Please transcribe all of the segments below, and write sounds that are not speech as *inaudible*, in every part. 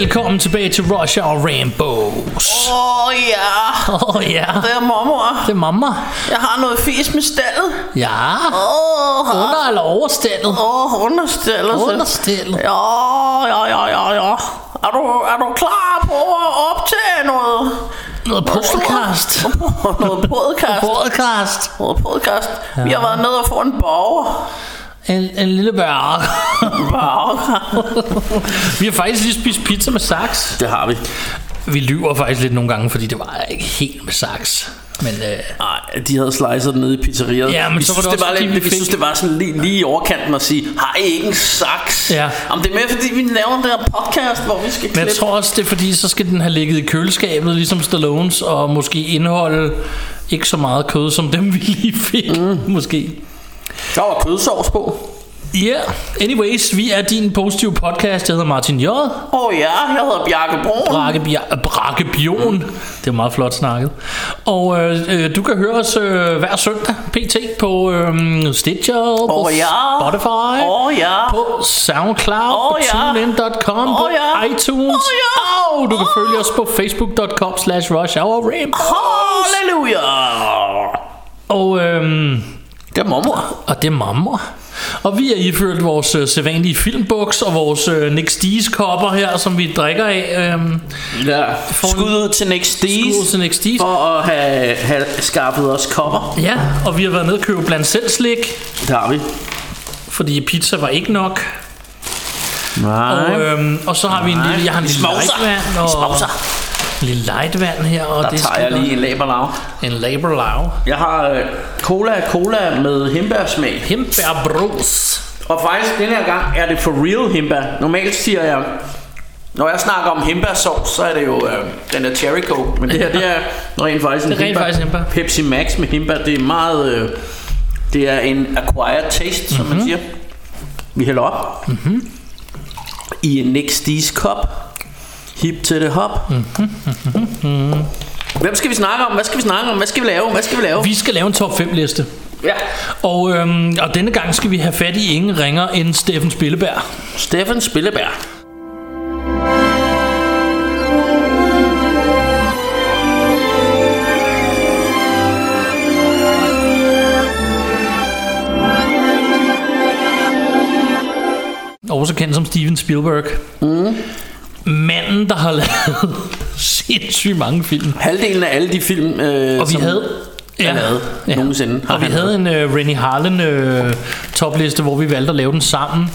Velkommen tilbage til Rush Hour Rainbows. Åh oh, ja, Åh oh, ja, det er mormor. det er mamma. Jeg har noget fis med stallet. Ja, Åh, oh, under eller overstillet? Åh, oh, understillet. Understillet. Ja, ja, ja, ja, ja. Er du, er du klar på at optage noget? Noget *laughs* podcast. noget podcast. Podcast. Noget podcast. Ja. Vi har været nede og få en borger. En, en lille *laughs* burger. Vi har faktisk lige spist pizza med saks. Det har vi. Vi lyver faktisk lidt nogle gange, fordi det var ikke helt med saks. Men øh, Nej, de havde slicet den nede i pizzeriet. Ja, men vi så var synes, det også, var lidt, vi fik- synes, det var sådan lige, lige i overkanten at sige, har I ikke en saks? Ja. Jamen, det er mere, fordi vi laver den der podcast, hvor vi skal Men jeg klippe. tror også, det er fordi, så skal den have ligget i køleskabet, ligesom Stallones, og måske indeholde ikke så meget kød, som dem vi lige fik. Mm. Måske. Der var kødsovs på. Ja, yeah. anyways, vi er din positive podcast. Jeg hedder Martin J. Åh oh, ja, jeg hedder Bjarke Brun. Brakke, Bia- Brakke Bion. Det er meget flot snakket. Og øh, øh, du kan høre os øh, hver søndag, pt. på øh, Stitcher, på Åh, ja. Spotify, Åh ja. på Soundcloud, Åh, på ja. TuneIn.com, på ja. iTunes. Åh, ja. Og du kan følge os på Facebook.com slash Rush Hour Rainbow. Halleluja. Og, øh, Det er mormor. og det er mamma. Og vi har iført vores øh, sædvanlige filmbuks og vores øh, Nick Stees kopper her, som vi drikker af. Øh, Ja. Skud ud til Next Skud ud til Nick Stees. For at have, have skaffet os kopper. Ja, og vi har været nede og købe blandt selv slik, Det har vi. fordi pizza var ikke nok. Nej. Og, øhm, og så har vi en lille, jeg har en lille og lille lightvand her, og Der det tager jeg lige en laberlav. en labor lav. Jeg har øh, cola cola med hembærsmag. Hembærbrus. Og faktisk, den her gang er det for real hembær. Normalt siger jeg, når jeg snakker om hembærsovs, så er det jo øh, den er cherry coke. Men det her, det er rent faktisk en Det er rent hembær. faktisk hembær. Pepsi Max med hembær, det er meget... Øh, det er en acquired taste, som Mhm. man siger. Vi hælder op. Mm-hmm. I en Nick Stees kop. Hip til det hop. Mm-hmm. Hvem skal vi snakke om? Hvad skal vi snakke om? Hvad skal vi lave? Hvad skal vi lave? Vi skal lave en top 5 liste. Ja. Og, øhm, og denne gang skal vi have fat i ingen ringer end Steffen Spilleberg. Steffen Spilleberg. Også kendt som Steven Spielberg. Mm. Manden, der har *laughs* lavet sindssygt mange film. Halvdelen af alle de film, øh, Og vi som havde... er lavet nogensinde, har Og vi havde en uh, Rennie Harlan uh, topliste, hvor vi valgte at lave den sammen.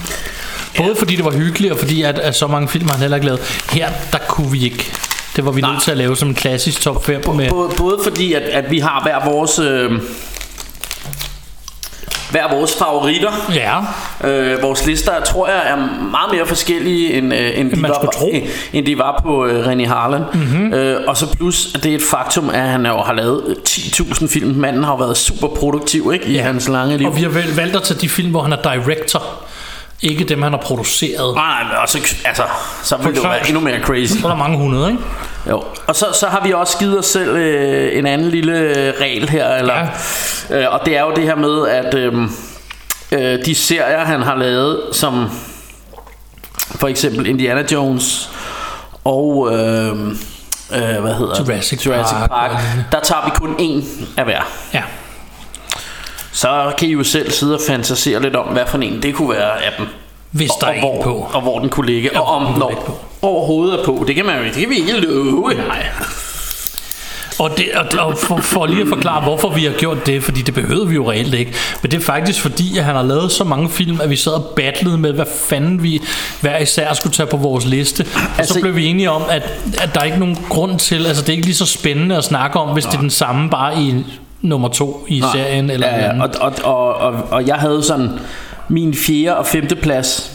Både fordi det var hyggeligt, og fordi at, at så mange film har han heller ikke lavet. Her, der kunne vi ikke. Det var vi Nej. nødt til at lave som en klassisk top 5 med... Både, både fordi, at, at vi har hver vores... Øh, hver vores favoritter. Ja, Øh, vores lister, tror jeg, er meget mere forskellige, end, øh, end, de, man var, tro. End, end de var på øh, René Harlan. Mm-hmm. Øh, og så plus, at det er et faktum, at han jo har lavet 10.000 film. Manden har været super produktiv ikke, i Ja. hans lange liv. og vi har valgt at tage de film, hvor han er director. Ikke dem, han har produceret. Nej, nej, men også, altså, så vil det jo være endnu mere crazy. Så er der mange hundrede, ikke? Jo. Og så, så har vi også givet os selv øh, en anden lille øh, regel her, eller, ja. øh, og det er jo det her med, at øh, øh, de serier, han har lavet, som for eksempel Indiana Jones og øh, øh, hvad hedder Jurassic Jurassic Park Park, der tager vi kun én af hver. Ja. Så kan I jo selv sidde og fantasere lidt om, hvad for en det kunne være af dem. Hvis der og, er hvor, på. og hvor den kunne ligge, Ja, og om når overhovedet er på. Det kan man jo det kan vi ikke love. Nej. Og, det, og, og for, for lige at forklare, hvorfor vi har gjort det, fordi det behøvede vi jo reelt ikke. Men det er faktisk fordi, at han har lavet så mange film, at vi sad og battlede med, hvad fanden vi hver især skulle tage på vores liste. Og altså, så blev vi enige om, at, at der er ikke nogen grund til, altså det er ikke lige så spændende at snakke om, hvis det er den samme bare i nummer to i Nej. serien. Eller ja, ja, og, og, og, og, og jeg havde sådan min fjerde og femte plads.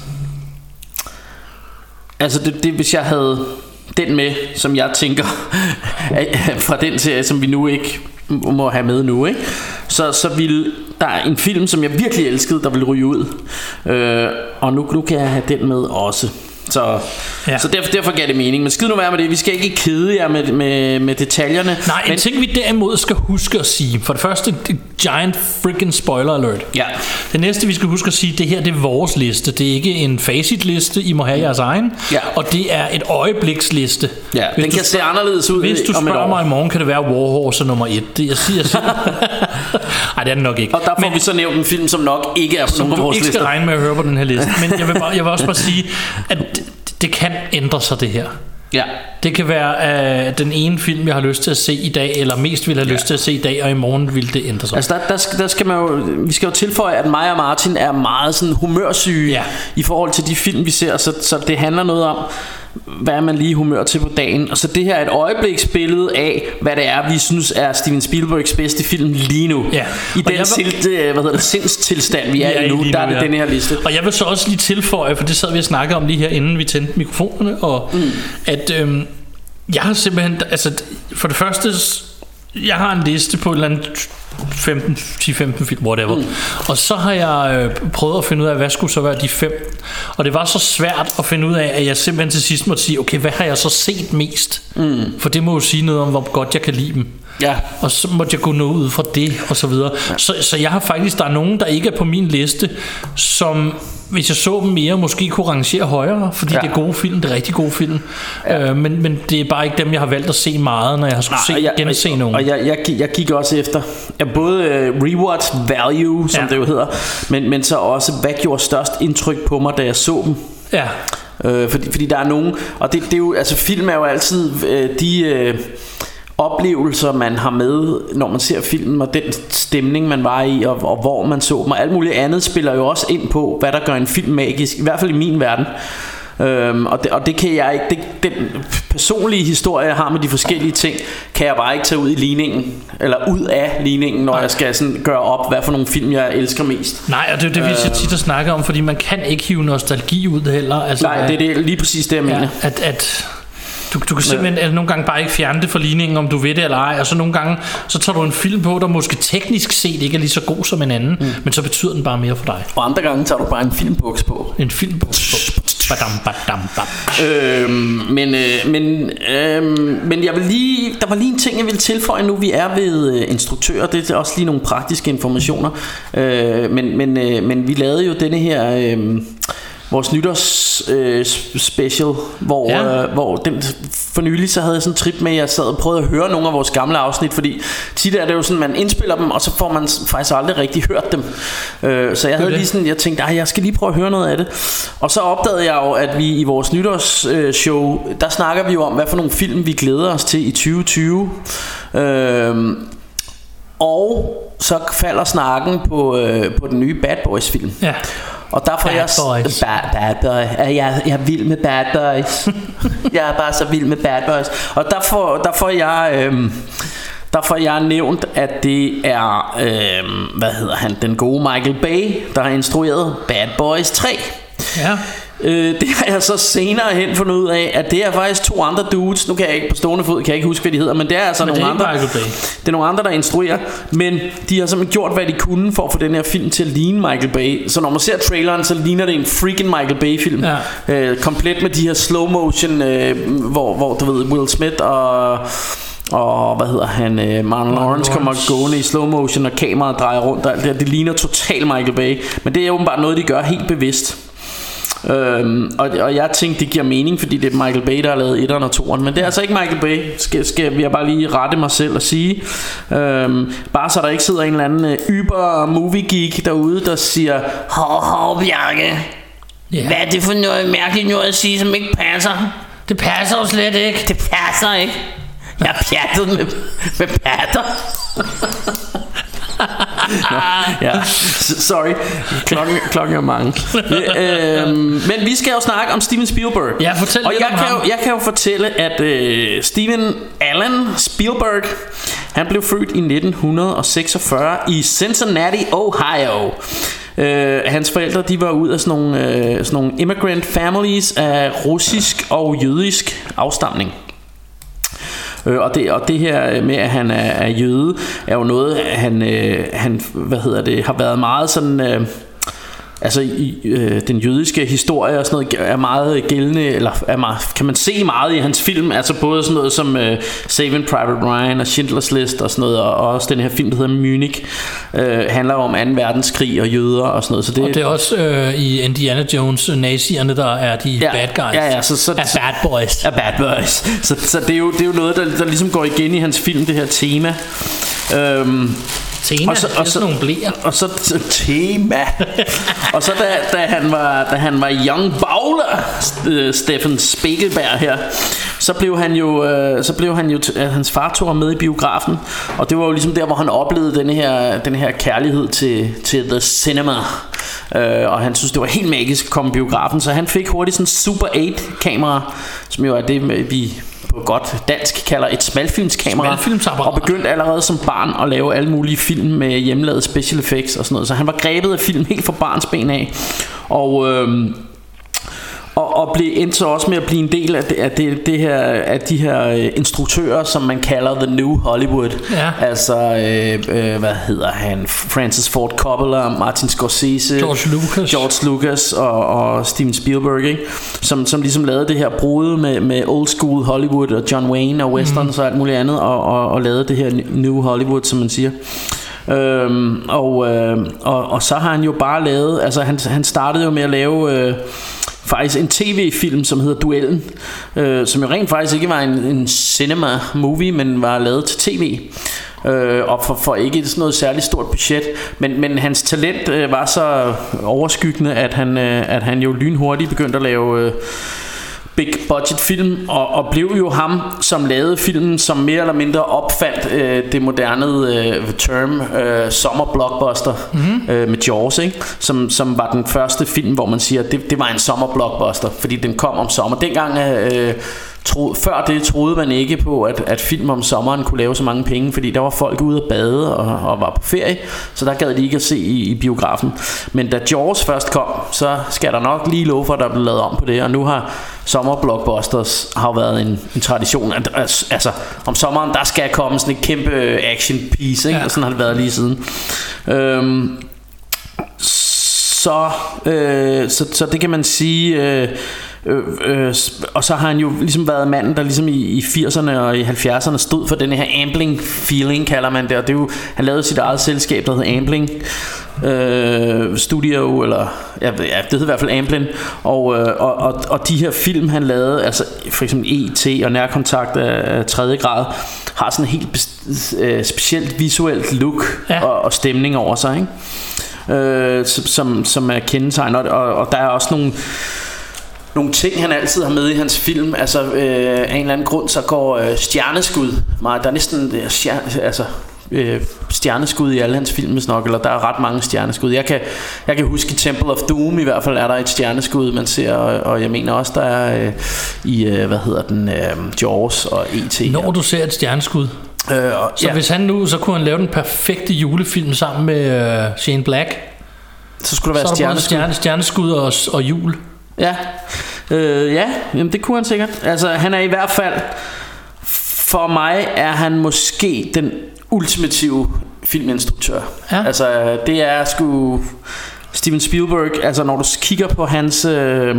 Altså det, det hvis jeg havde den med, som jeg tænker *laughs* fra den serie, som vi nu ikke må have med nu, ikke? Så, så vil der er en film, som jeg virkelig elskede, der vil ryge ud. Øh, og nu, nu kan jeg have den med også. Så, Ja. så derfor, derfor gav det mening. Men skid nu være med det. Vi skal ikke kede jer med, med, med detaljerne. Nej, en men, ting vi derimod skal huske at sige. For det første, det giant freaking spoiler alert. Ja. Det næste vi skal huske at sige, det her det er vores liste. Det er ikke en facitliste, I må have jeres egen. Ja. Og det er et øjebliksliste. Ja, Hvis den du kan se anderledes ud Hvis du et spørger mig i morgen, kan det være Warhorse nummer et. Det, jeg siger, jeg siger. *laughs* Ej, det er den nok ikke. Og der får Men- vi så nævnt en film, som nok ikke er på som nogen af du vores ikke skal lister. regne med at høre på den her liste. Men jeg vil, bare, jeg vil også bare sige, at det, kan ændre sig det her. Ja. Det kan være uh, den ene film, jeg har lyst til at se i dag, eller mest vil have ja. lyst til at se i dag, og i morgen vil det ændre sig. Altså der, der, skal, der skal man jo, vi skal jo tilføje, at mig og Martin er meget sådan humørsyge Ja. i forhold til de film, vi ser, så, så det handler noget om, hvad er man lige humør til på dagen. Og så det her er et øjebliksbillede af, hvad det er, vi synes er Steven Spielbergs bedste film lige nu. Ja. I Og den vil- til, hvad hedder det, sindstilstand, vi er Ja, i nu, der er det ja. den her liste. Og jeg vil så også lige tilføje, for det sad vi og snakkede om lige her, inden vi tændte mikrofonerne, og mm. at øhm, jeg har simpelthen, altså for det første, jeg har en liste på et eller andet 15, 10-15 film, whatever. Mm. Og så har jeg øh, prøvet at finde ud af, hvad skulle så være de fem. Og det var så svært at finde ud af, at jeg simpelthen til sidst måtte sige, okay, hvad har jeg så set mest? Mm. For det må jo sige noget om, hvor godt jeg kan lide dem. Ja. Og så måtte jeg gå noget ud fra det og så videre. Så, så jeg har faktisk, der er nogen, der ikke er på min liste, som hvis jeg så dem mere, måske kunne rangere højere, fordi ja. Ja. det er gode film, det er rigtig gode film. Ja. Øh, men, men det er bare ikke dem, jeg har valgt at se meget, når jeg har skulle se, og jeg, gense nogen. Og jeg, jeg, jeg gik også efter ja, både uh, rewatch value, som Ja. ja. det jo hedder, men, men så også, hvad gjorde størst indtryk på mig, da jeg så dem. ja. Øh, fordi, fordi der er nogen Og det, det er jo Altså film er jo altid øh, De øh, oplevelser man har med Når man ser filmen Og den stemning man var i og, og hvor man så dem Og alt muligt andet spiller jo også ind på Hvad der gør en film magisk I hvert fald i min verden Øhm, og, det, og det kan jeg ikke det, Den personlige historie jeg har med de forskellige ting Kan jeg bare ikke tage ud i ligningen Eller ud af ligningen Når Nej. jeg skal sådan gøre op Hvad for nogle film jeg elsker mest Nej, og det er det, vi så tit har snakket om, fordi man kan ikke hive nostalgi ud heller. Altså, Nej det er det, lige præcis det jeg mener Ja, at, at du, du kan simpelthen ja. nogle gange bare ikke fjerne det fra ligningen, om du ved det eller ej. Og så nogle gange, så tager du en film på, der måske teknisk set ikke er lige så god som en anden, mm. men så betyder den bare mere for dig. Og andre gange tager du bare en filmbuks på En film på. Badam, badam, bam. Øhm, men, øh, men, øhm, men jeg vil lige, der var lige en ting, jeg vil tilføje nu. Vi er ved øh, instruktører. Det er også lige nogle praktiske informationer. Øh, men, men, øh, men vi lavede jo denne her... Øh, vores nytårs øh, special, hvor, Ja. øh, hvor den, for nylig så havde jeg sådan en trip med, at jeg sad og prøvede at høre nogle af vores gamle afsnit, fordi tit er det jo sådan, man indspiller dem, og så får man faktisk aldrig rigtig hørt dem. Øh, så jeg havde det. lige sådan, jeg tænkte, "Ej, jeg skal lige prøve at høre noget af det. Og så opdagede jeg jo, at vi i vores nytårsshow, øh, show, der snakker vi jo om, hvad for nogle film vi glæder os til i 2020. Øh, og så falder snakken på, øh, på den nye Bad Boys film. Ja. Og der får Bad jeg Boys. Bad, bad boy. Jeg, jeg er vild med Bad Boys. *laughs* jeg er bare så vild med Bad Boys. Og der får, der får jeg øhm, der får jeg nævnt at det er øhm, hvad hedder han den gode Michael Bay der har instrueret Bad Boys 3. Ja. Øh, det har jeg så senere hen fundet ud af At det er faktisk to andre dudes Nu kan jeg ikke på stående fod Kan jeg ikke huske hvad de hedder Men det er altså Men det nogle er andre. Det er nogle andre der instruerer Men de har simpelthen gjort hvad de kunne For at få den her film til at ligne Michael Bay Så når man ser traileren Så ligner det en freaking Michael Bay film Ja. øh, Komplet med de her slow motion øh, hvor, hvor du ved Will Smith og og hvad hedder han øh, Marlon Lawrence kommer gående i slow motion Og kameraet drejer rundt og alt det, her. det ligner totalt Michael Bay Men det er åbenbart noget de gør helt bevidst Øhm, og, og jeg tænkte det giver mening Fordi det er Michael Bay der har lavet 1'eren og 2'eren Men det er altså ikke Michael Bay. Skal, skal jeg bare lige rette mig selv og sige. Øhm, Bare så der ikke sidder en eller anden øh, Yber movie geek derude Der siger Hov hov Bjarke ja. Hvad er det for noget mærkeligt noget at sige Som ikke passer? Det passer jo slet ikke. Det passer ikke. Jeg er pjattet med, med patter Nå, ja. Sorry. Klokken, klokken er mange. *laughs* Øhm, Men vi skal jo snakke om Steven Spielberg. Ja, fortæl Og lidt jeg om kan, ham. jo, jeg kan jo fortælle at øh, Steven Allen Spielberg Han blev født i 1946 I Cincinnati, Ohio. Øh, hans forældre de var ud af sådan nogle, øh, sådan nogle immigrant families af russisk og jødisk afstamning Øh, og, det, og det her med, at han er, er jøde, er jo noget, han, øh, han hvad hedder det, har været meget sådan... Øh, altså i, øh, den jødiske historie og sådan noget er meget gældende eller er meget, kan man se meget i hans film altså både sådan noget som øh, Saving Private Ryan og Schindlers List og sådan noget og også den her film der hedder Munich øh, handler om 2. verdenskrig og jøder og sådan noget så det, Og det er også øh, i Indiana Jones, nazierne, der er de Ja, bad guys. ja, ja, så- så- er bad boys. er bad boys så, så det, er jo, det er jo noget der, der ligesom går igen i hans film det her tema øhm, Tema, Og så- og så- nogle blæer. Og så tema. og så da, da, han var, da han var young bowler, øh, Steffen Spiegelberg her, så blev han jo, øh, så blev han jo t- øh, hans far tog ham med i biografen, og det var jo ligesom der, hvor han oplevede den her, den her kærlighed til, til the cinema. Øh, og han synes, det var helt magisk at komme i biografen, så han fik hurtigt sådan en Super 8 kamera, som jo er det, vi på godt dansk kalder et smalfilmskamera. Smalfilmsapparat. Og begyndte allerede som barn at lave alle mulige film med hjemmelavede special effects og sådan noget. Så han var grebet af film helt fra barns ben af. Og... Øhm, og, og blev endte så også med at blive en del af, det, af, det, det her, af de her øh, instruktører, som man kalder The New Hollywood. Ja. Altså, øh, øh, hvad hedder han? Francis Ford Coppola, Martin Scorsese, George Lucas. George Lucas og, og Steven Spielberg, ikke? Som, som ligesom lavede det her brud med, med old school Hollywood og John Wayne og westerns mm. og alt muligt andet, og, og, og lavede det her New Hollywood, som man siger. Øhm, og, øh, og, og så har han jo bare lavet, altså han, han startede jo med at lave øh, faktisk en tv-film, som hedder Duellen, øh, som jo rent faktisk ikke var en, en cinema-movie, men var lavet til tv. Øh, og for, for ikke sådan noget særligt stort budget men, men hans talent øh, var så overskyggende at han, øh, at han jo lynhurtigt begyndte at lave øh, big budget film og, og blev jo ham som lavede filmen som mere eller mindre opfandt øh, det moderne øh, term øh, summer blockbuster mm-hmm. øh, med Jaws ikke? Som, som var den første film hvor man siger det, det var en sommer blockbuster fordi den kom om sommer dengang øh, tro, før det troede man ikke på at, at film om sommeren kunne lave så mange penge fordi der var folk ude at bade og, og var på ferie så der gad de ikke at se i, i biografen men da Jaws først kom så skal der nok lige love for at der blev lavet om på det og nu har sommerblockbusters har været en, en tradition at, altså om sommeren der skal komme sådan en kæmpe action piece ikke? Ja. og sådan har det været lige siden øhm, så, øh, så, så det kan man sige øh, øh, øh, og så har han jo ligesom været manden der ligesom i, i 80'erne og i 70'erne stod for den her ambling feeling kalder man det og det er jo, han lavede sit eget selskab der hed Ambling øh, Studio eller ja, ja, det hed i hvert fald Amblin og, øh, og, og, og de her film han lavede altså for eksempel E.T. og Nærkontakt af, af tredje grad har sådan en helt øh, specielt visuelt look Ja. og, og stemning over sig ikke? Øh, som, som, som er kendetegnet og, og, og der er også nogle nogle ting han altid har med i hans film altså øh, af en eller anden grund så går øh, stjerneskud meget der er næsten øh, stjerne, altså øh, stjerneskud i alle hans film nok eller der er ret mange stjerneskud jeg kan, jeg kan huske i Temple of Doom i hvert fald er der et stjerneskud man ser og, og jeg mener også der er øh, i øh, hvad hedder den øh, Jaws og E.T. Når du ser et stjerneskud. øh, og, Så ja. hvis han nu, så kunne han lave den perfekte julefilm sammen med uh, Shane Black. så skulle der Så være både stjerneskud stjerne, stjerneskud og, og jul. Ja, øh, ja jamen det kunne han sikkert. Altså han er i hvert fald, for mig er han måske den ultimative filminstruktør. Ja. Altså det er sgu Steven Spielberg, altså når du kigger på hans, øh,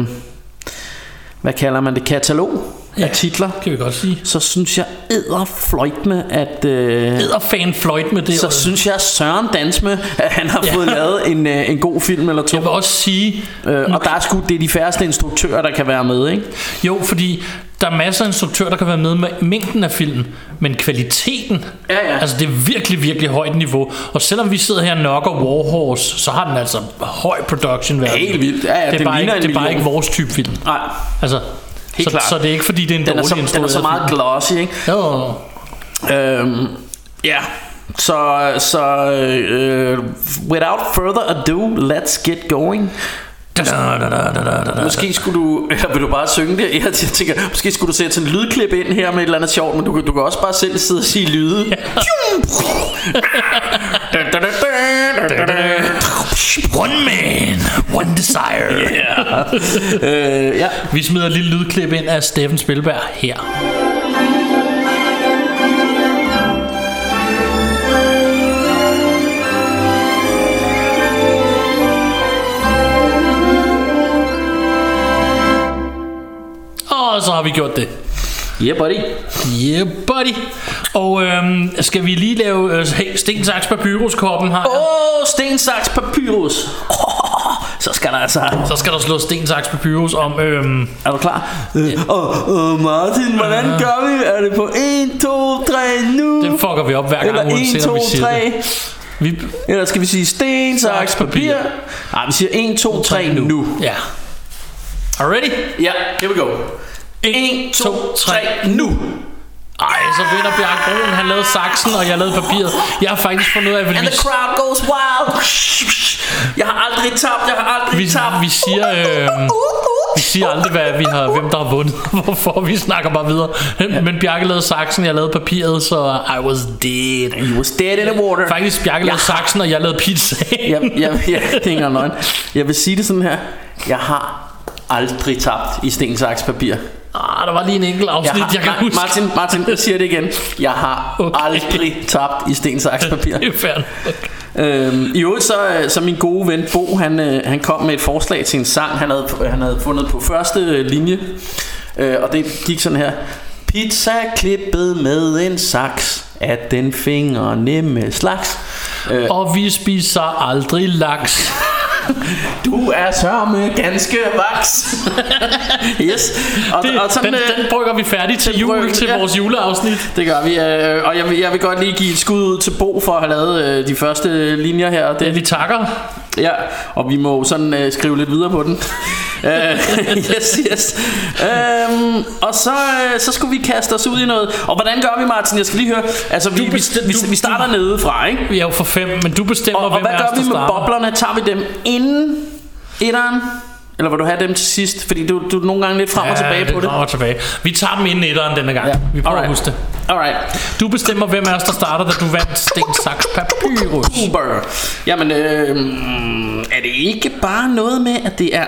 hvad kalder man det, katalog ja. af titler, Kan vi godt sige. så synes jeg æder fløjt med, at... Øh, Æder fan fløjt med det. så synes jeg Søren Dansme, at han har Ja. fået lavet en, øh, en god film eller to. jeg vil også sige, Øh, og der er sgu, det er de færreste instruktører, der kan være med, ikke? jo, fordi der er masser af instruktører, der kan være med med mængden af film, men kvaliteten, Ja, ja. altså det er virkelig, virkelig højt niveau. Og selvom vi sidder her og nokker Warhorse, så har den altså høj production value. Helt vildt. Ja, ja, det er den bare, ikke, det er bare ikke vores type film. Nej, Altså, Helt så, klart. så det er ikke fordi, det er en den er, dårlig så, den er instrueret så meget glossy, ikke? Jo, Øhm, ja, så, så øh, without further ado, let's get going. Da, da, da. Måske skulle du, eller vil du bare synge det? Jeg tænker, måske skulle du sætte sådan en lydklip ind her med et eller andet sjovt, men du, kan- du kan også bare selv sidde og sige lyde. *laughs* One man, one desire. yeah. øh, *laughs* ja. Vi smider et lille lydklip ind af Steffen Spilberg her. Og så har vi gjort det. Yeah, buddy. Yeah, buddy. Og øhm, skal vi lige lave øh, sten, saks, papyruskoppen her? Åh, oh, sten, saks, papyrus. Oh, *laughs* så skal der altså... Så skal der slå sten, saks, papyrus om... Øhm, Er du klar? Øh, oh, oh, Martin, hvordan gør vi? Er det på 1, 2, 3 nu? det fucker vi op hver gang, Eller 1, uanset 2, om vi siger 3. det. Vi, Eller skal vi sige sten, saks, papir? Nej, vi siger 1, 2, 3 nu. Ja. Are ready? Ja, here we go. 1, 2, 3 nu. Ej, så vinder Bjarke Broen. Han lavede saksen, og jeg lavede papiret. Jeg har faktisk fundet ud af, at And vi, the crowd goes wild. Jeg har aldrig tabt, jeg har aldrig vi, tabt. vi siger... Øh, vi siger aldrig, hvad vi har, hvem der har vundet. *laughs* Hvorfor vi snakker bare videre. Men Bjarke lavede saksen, jeg lavede papiret, så I was dead. You was dead in the water. Faktisk Bjarke lavede Jeg har- saksen, og jeg lavede pizza. jeg, jeg, jeg, det er ikke. Jeg vil sige det sådan her. Jeg har aldrig tabt i sten, saks, papir. Ah, der var lige en enkelt afsnit, jeg, har, jeg kan huske. Martin, Martin, jeg siger det igen. Jeg har Okay. aldrig tabt i sten, saks, papir. *laughs* Det er fair. Øhm, I øvrigt så, øh, så min gode ven Bo, han, øh, han kom med et forslag til en sang, han havde, han havde fundet på første øh, linje. Øh, og det gik sådan her. Pizza klippet med en saks af den fingernemme slags. Øh, Og vi spiser aldrig laks. *laughs* du er sørme ganske vaks. *laughs* yes. Og, Det, og sådan, den, øh, den brygger vi færdig til jul, brygger- til ja. vores juleafsnit. Det gør vi, øh, og jeg vil, jeg vil godt lige give et skud ud til Bo for at have lavet øh, de første linjer her. Det, Det, vi takker. ja, og vi må sådan øh, skrive lidt videre på den. Øh, *laughs* yes, yes. Øhm, og så, øh, så skulle vi kaste os ud i noget. Og hvordan gør vi, Martin? Jeg skal lige høre. Altså, vi, bestem- vi, du- vi starter nedefra, ikke? Vi er jo for fem, men du bestemmer, Og, og hvem hvad gør vi med starter. boblerne? Tager vi dem inden etteren? Eller vil du have dem til sidst? Fordi du, du er nogle gange lidt frem og tilbage på det. Frem og tilbage. Vi tager dem inden etteren denne gang. Ja. Vi prøver Alright. at huske det. Alright. Du bestemmer, hvem af os, der starter, da du vandt sten, saks, papyrus. Uber. Jamen, øh, er det ikke bare noget med, at det er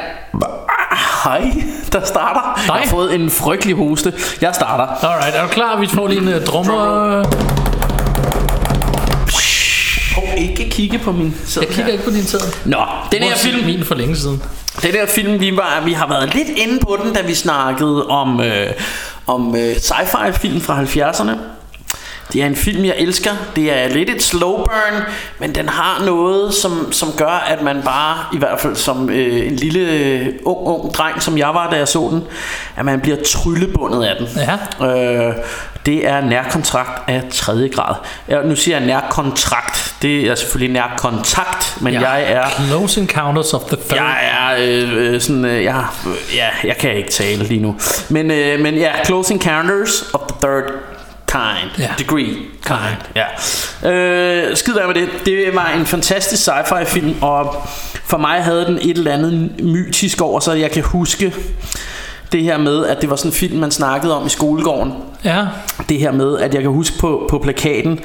hej, der starter? Jeg har fået en frygtelig hoste. Jeg starter. Alright, er du klar? Vi får lige en uh, drummer. Prøv ikke kigge på min sæd Jeg kigger ikke på din tid. Nå, den her film, Min for længe siden. den her film vi, var, vi har været lidt inde på den, da vi snakkede om, øh, om øh, sci-fi film fra 70'erne. Det er en film, jeg elsker. Det er lidt et slow burn, men den har noget, som, som gør, at man bare, i hvert fald som øh, en lille øh, ung, ung dreng, som jeg var, da jeg så den, at man bliver tryllebundet af den. Ja. Øh, det er nærkontrakt af tredje grad. Ja, nu siger jeg nærkontrakt. Det er selvfølgelig nærkontakt, men ja. jeg er Close Encounters of the Third. jeg er øh, øh, sådan, øh, jeg, ja, jeg kan ikke tale lige nu. Men, øh, men ja, Close Encounters of the Third Kind. Ja. Degree. Kind. Ja. Øh, skid med det. Det var en fantastisk sci-fi film, og for mig havde den et eller andet mytisk over sig. Jeg kan huske det her med, at det var sådan en film, man snakkede om i skolegården Ja. det her med, at jeg kan huske på, på plakaten,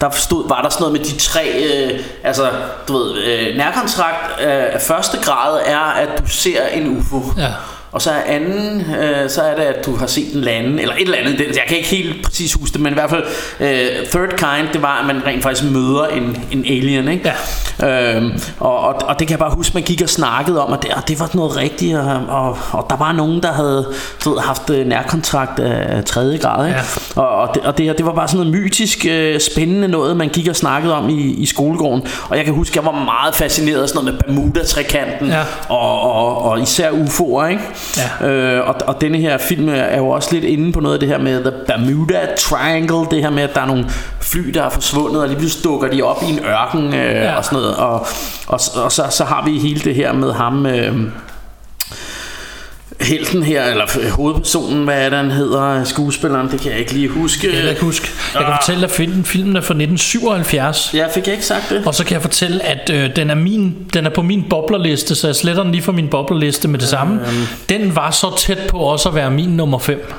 der stod, var der sådan noget med de tre, øh, altså, du ved, øh, nærkontrakt øh, af første grad er, at du ser en UFO. Ja. Og så er anden, øh, så er det, at du har set en lande, eller et eller andet, det, jeg kan ikke helt præcis huske det, men i hvert fald, øh, third kind, det var, at man rent faktisk møder en, en alien, ikke? Ja. Øhm, og, og, og det kan jeg bare huske, man gik og snakkede om, at det, og det var noget rigtigt, og, og, og der var nogen, der havde du ved, haft øh, nærkontrakt af, af tredje grad, ikke? Ja. Og, og, det, og det, det var bare sådan noget mytisk, øh, spændende noget, man gik og snakkede om i, i skolegården. Og jeg kan huske, jeg var meget fascineret af sådan noget med Bermuda-trekanten, Ja. og, og, og især UFO'er, ikke? Ja. Øh, og, og denne her film er jo også lidt inde på noget af det her med The Bermuda Triangle, det her med, at der er nogle fly, der er forsvundet, og lige pludselig dukker de op i en ørken øh, Ja. og sådan noget. Og, og, og så, så har vi hele det her med ham... Øh, helten her, eller hovedpersonen, hvad er det, han hedder, skuespilleren, det kan jeg ikke lige huske. Jeg kan ikke huske. Jeg kan fortælle, at filmen, filmen er fra 1977. Ja, fik jeg ikke sagt det? Og så kan jeg fortælle, at øh, den, er min, den er på min boblerliste, så jeg sletter den lige fra min boblerliste med det samme. Den var så tæt på også at være min nummer 5.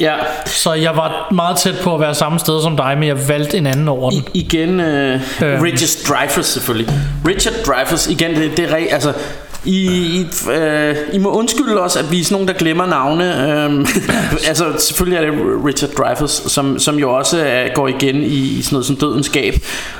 Ja, Så jeg var meget tæt på at være samme sted som dig, men jeg valgte en anden over den. I, igen, øh, Øhm. Richard Dreyfuss selvfølgelig. Richard Dreyfuss, igen, det, det er altså, I, I, øh, I må undskylde os, at vi er sådan nogen, der glemmer navne. Øhm, *laughs* altså, selvfølgelig er det Richard Dreyfuss, som, som jo også er, går igen i, i sådan noget som Dødens Gab.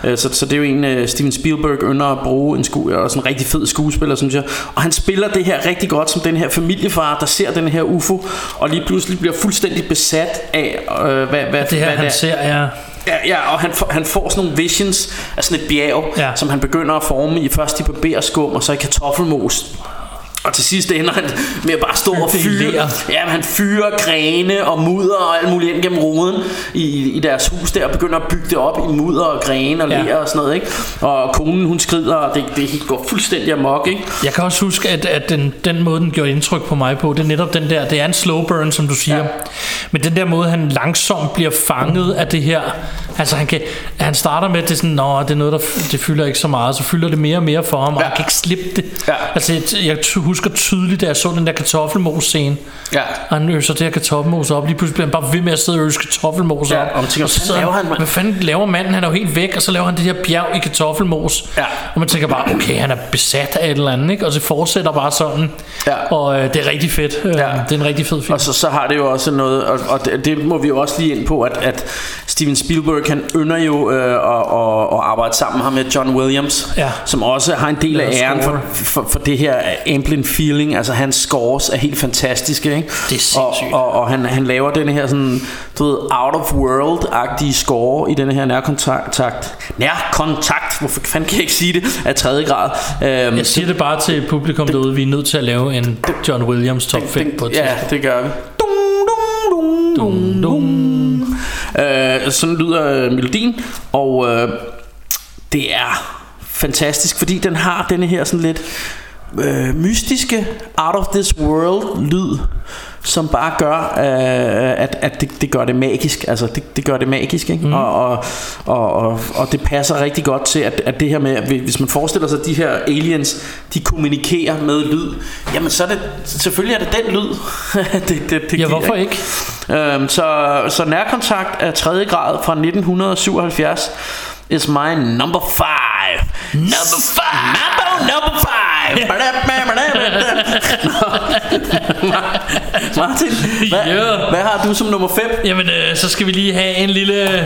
Øh, så, så det er jo en, uh, Steven Spielberg ynder at bruge en sku, og sådan en rigtig fed skuespiller, synes jeg. Og han spiller det her rigtig godt som den her familiefar, der ser den her UFO, og lige pludselig bliver fuldstændig besat af, øh, hvad, hvad, Det her, hvad han er. ser, er... Ja, ja og han, får, han får sådan nogle visions af sådan et bjerg, Ja. ja. som han begynder at forme i først i barberskum og så i kartoffelmos. Og til sidst ender han med at bare stå og fyre. Ja, han fyrer grene og mudder og alt muligt ind gennem roden i, i deres hus der Og begynder at bygge det op i mudder og grene og Ja. ler og sådan noget ikke? Og konen hun skrider og det, det går fuldstændig amok ikke? Jeg kan også huske, at, at den, den måde, den gjorde indtryk på mig på, det er netop den der, det er en slow burn, som du siger. Ja. Men den der måde, han langsomt bliver fanget af det her, altså han, kan, han starter med, at det er sådan, Nå, det er noget, der det fylder ikke så meget, så fylder det mere og mere for ham, og Ja. han kan ikke slippe det. Ja. Altså, jeg, jeg husker tydeligt, da jeg så den der kartoffelmos-scene, Ja. og han øser det her kartoffelmos op, lige pludselig bliver han bare ved med at sidde og øse kartoffelmos Ja, op. og man tænker, så hvad sidder laver han, mand? Hvad fanden laver manden? Han er jo helt væk, og så laver han det her bjerg i kartoffelmos. Ja. Og man tænker bare, okay, han er besat af et eller andet, ikke? Og så fortsætter bare sådan. Ja. Og øh, det er rigtig fedt. Øh, Ja. Det er en rigtig fed film. Og så, så har det jo også noget, og, og det, det må vi jo også lige ind på, at, at Steven Spielberg, han ynder jo øh, at, at, at arbejde sammen med ham med John Williams, Ja. som også har en del af æren for, for, for det her Amblin feeling, altså hans scores er helt fantastiske, ikke? Det er sindssygt. Og, og, og han, han laver den her sådan, du ved, out of world-agtige score i den her nærkontakt. Nærkontakt, hvorfor fanden kan jeg ikke sige det, af tredje grad. Øhm, Jeg siger det bare til publikum derude, vi er nødt til at lave en John Williams top 5 på et Ja, det gør vi. Dum, dum, dum, Dum, dum. Øh, sådan lyder øh, melodien Og øh, det er fantastisk Fordi den har denne her sådan lidt øh, Mystiske Out of this world lyd Som bare gør øh, At, at det, det gør det magisk Altså det, det gør det magisk ikke? Mm. Og, og, og, og, og det passer rigtig godt til at, at det her med at Hvis man forestiller sig at de her aliens De kommunikerer med lyd Jamen så er det Selvfølgelig er det den lyd *laughs* det, det, det Ja, giver, hvorfor ikke? Øhm, så, så nærkontakt af tredje grad fra 1977 is my number five. Number five. Number, number five. *laughs* *laughs* Martin, hvad, Ja. hvad har du som nummer 5? Jamen, øh, så skal vi lige have en lille...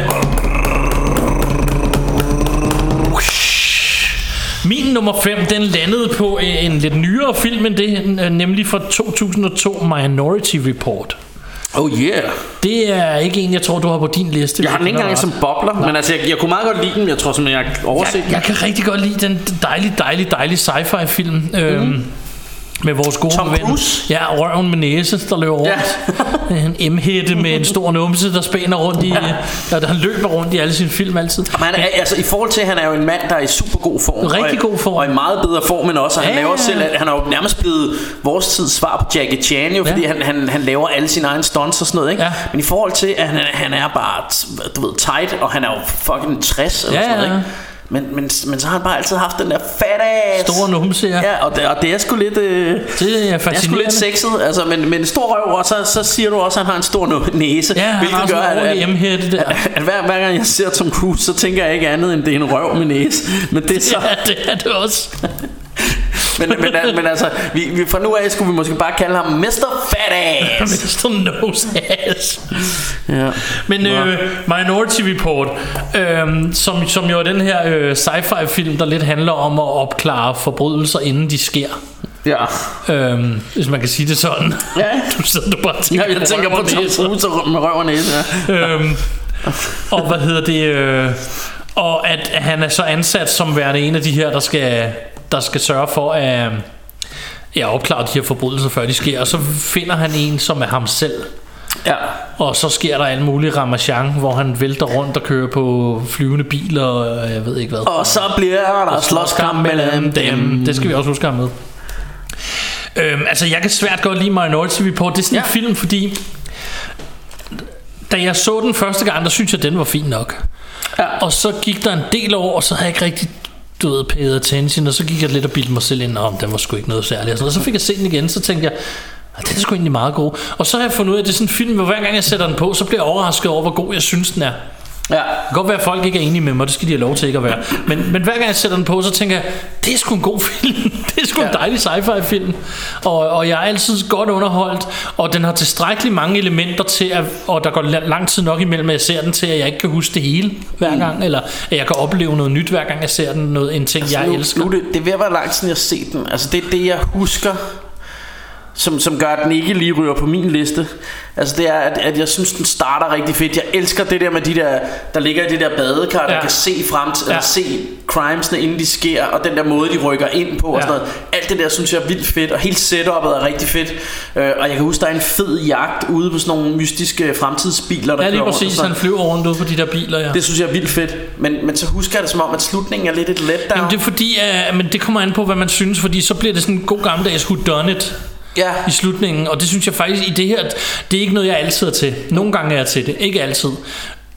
Min nummer 5, den landede på en lidt nyere film end det, nemlig fra 2002, Minority Report. Oh yeah. Det er ikke en, jeg tror, du har på din liste. Jeg har den ikke engang som bobler, men altså, jeg, jeg kunne meget godt lide den. Jeg tror simpelthen, jeg har overset jeg, jeg kan rigtig godt lide den dejlige, dejlige, dejlige sci-fi film. Mm. Øhm, med vores gode Tom ven. Ja, røven med næse, der løber rundt. Ja. en M-hætte med en stor numse, der spænder rundt i... Ja. Der, han løber rundt i alle sine film altid. Men han er, altså, i forhold til, at han er jo en mand, der er i super god form. Rigtig god form. Og i meget bedre form end også. Og han Ja, laver selv, han er jo nærmest blevet vores tids svar på Jackie Chan, jo, fordi Ja. han, han, han laver alle sine egne stunts og sådan noget. Ikke? Ja. Men i forhold til, at han, er- han er bare, du ved, tight, og han er jo fucking 60 eller Ja, sådan noget. Ikke? Men, men, men så har han bare altid haft den der fat ass. Store numse, ja. Ja, og det, og det er sgu lidt... Øh, Det er det er sgu lidt sexet, altså, men, men en stor røv, og så, så siger du også, at han har en stor næse. Ja, han har sådan en ordentlig M-hætte der. at, at hver, hver gang jeg ser Tom Cruise, så tænker jeg ikke andet, end det er en røv med næse. Men det er *laughs* så... Ja, det er det også. Men, men, men altså, vi, vi, fra nu af skulle vi måske bare kalde ham Mr. Fat Ass. *laughs* Mr. Nose Ass. Ja. Men øh, Minority Report, øh, som, som jo er den her øh, sci-fi film, der lidt handler om at opklare forbrydelser, inden de sker. Ja. Øh, hvis man kan sige det sådan. Ja. *laughs* Du sidder du bare og tænker, ja jeg tænker på Tom. Cruise med røv og næse. Ja. øhm, og hvad hedder det øh, og at han er så ansat som værende en af de her der skal der skal sørge for at øh, ja, opklare de her forbrydelser før de sker og så finder han en som er ham selv ja. og så sker der alt muligt ramachan hvor han vælter rundt og kører på flyvende biler og jeg ved ikke hvad Og så bliver der slåskamp mellem dem. det skal vi også huske have med øhm, altså jeg kan svært godt lide Minority Report det er sådan. Ja. en film fordi da jeg så den første gang der synes jeg den var fin nok Ja. og så gik der en del år, og så havde jeg ikke rigtig du ved, paid attention, og så gik jeg lidt og bildte mig selv ind, om den var sgu ikke noget særligt. Og, sådan, og så fik jeg set den igen, så tænkte jeg, "Ah, den er sgu egentlig meget god. Og så har jeg fundet ud af, at det er sådan en film, hvor hver gang jeg sætter den på, så bliver jeg overrasket over, hvor god jeg synes, den er. Ja. Det kan godt være, at folk ikke er enige med mig, det skal de have lov til ikke at være. Men, men hver gang jeg sætter den på, så tænker jeg, det er sgu en god film. *laughs* Det er sgu ja. en dejlig sci-fi film. Og, og jeg er altid godt underholdt, og den har tilstrækkeligt mange elementer til, at, og der går la- lang tid nok imellem, at jeg ser den til, at jeg ikke kan huske det hele hver gang, eller at jeg kan opleve noget nyt hver gang jeg ser den, noget, en ting, jeg Altså, nu, elsker. Nu, det, det er ved at være lang tid, siden jeg har set den. Altså, det er det, jeg husker, som, som gør, at den ikke lige ryger på min liste. Altså, det er, at, at jeg synes, den starter rigtig fedt. Jeg elsker det der med de der, der ligger i det der badekar, der Ja. kan se frem til, Ja. se crimesene, inden de sker, og den der måde, de rykker ind på, og Ja. sådan noget. Alt det der, synes jeg er vildt fedt, og hele setupet er rigtig fedt. Øh, og jeg kan huske, der er en fed jagt ude på sådan nogle mystiske fremtidsbiler, der Ja, lige og præcis. sådan Han flyver rundt ud på de der biler, ja. Det synes jeg er vildt fedt. Men, men så husker jeg det som om, at slutningen er lidt et letdown. Jamen det er fordi, uh, men det kommer an på, hvad man synes, fordi så bliver det sådan en god gammeldags whodunit ja. i slutningen, og det synes jeg faktisk i det her, det er ikke noget, jeg altid er til. Nogle gange er jeg til det, ikke altid.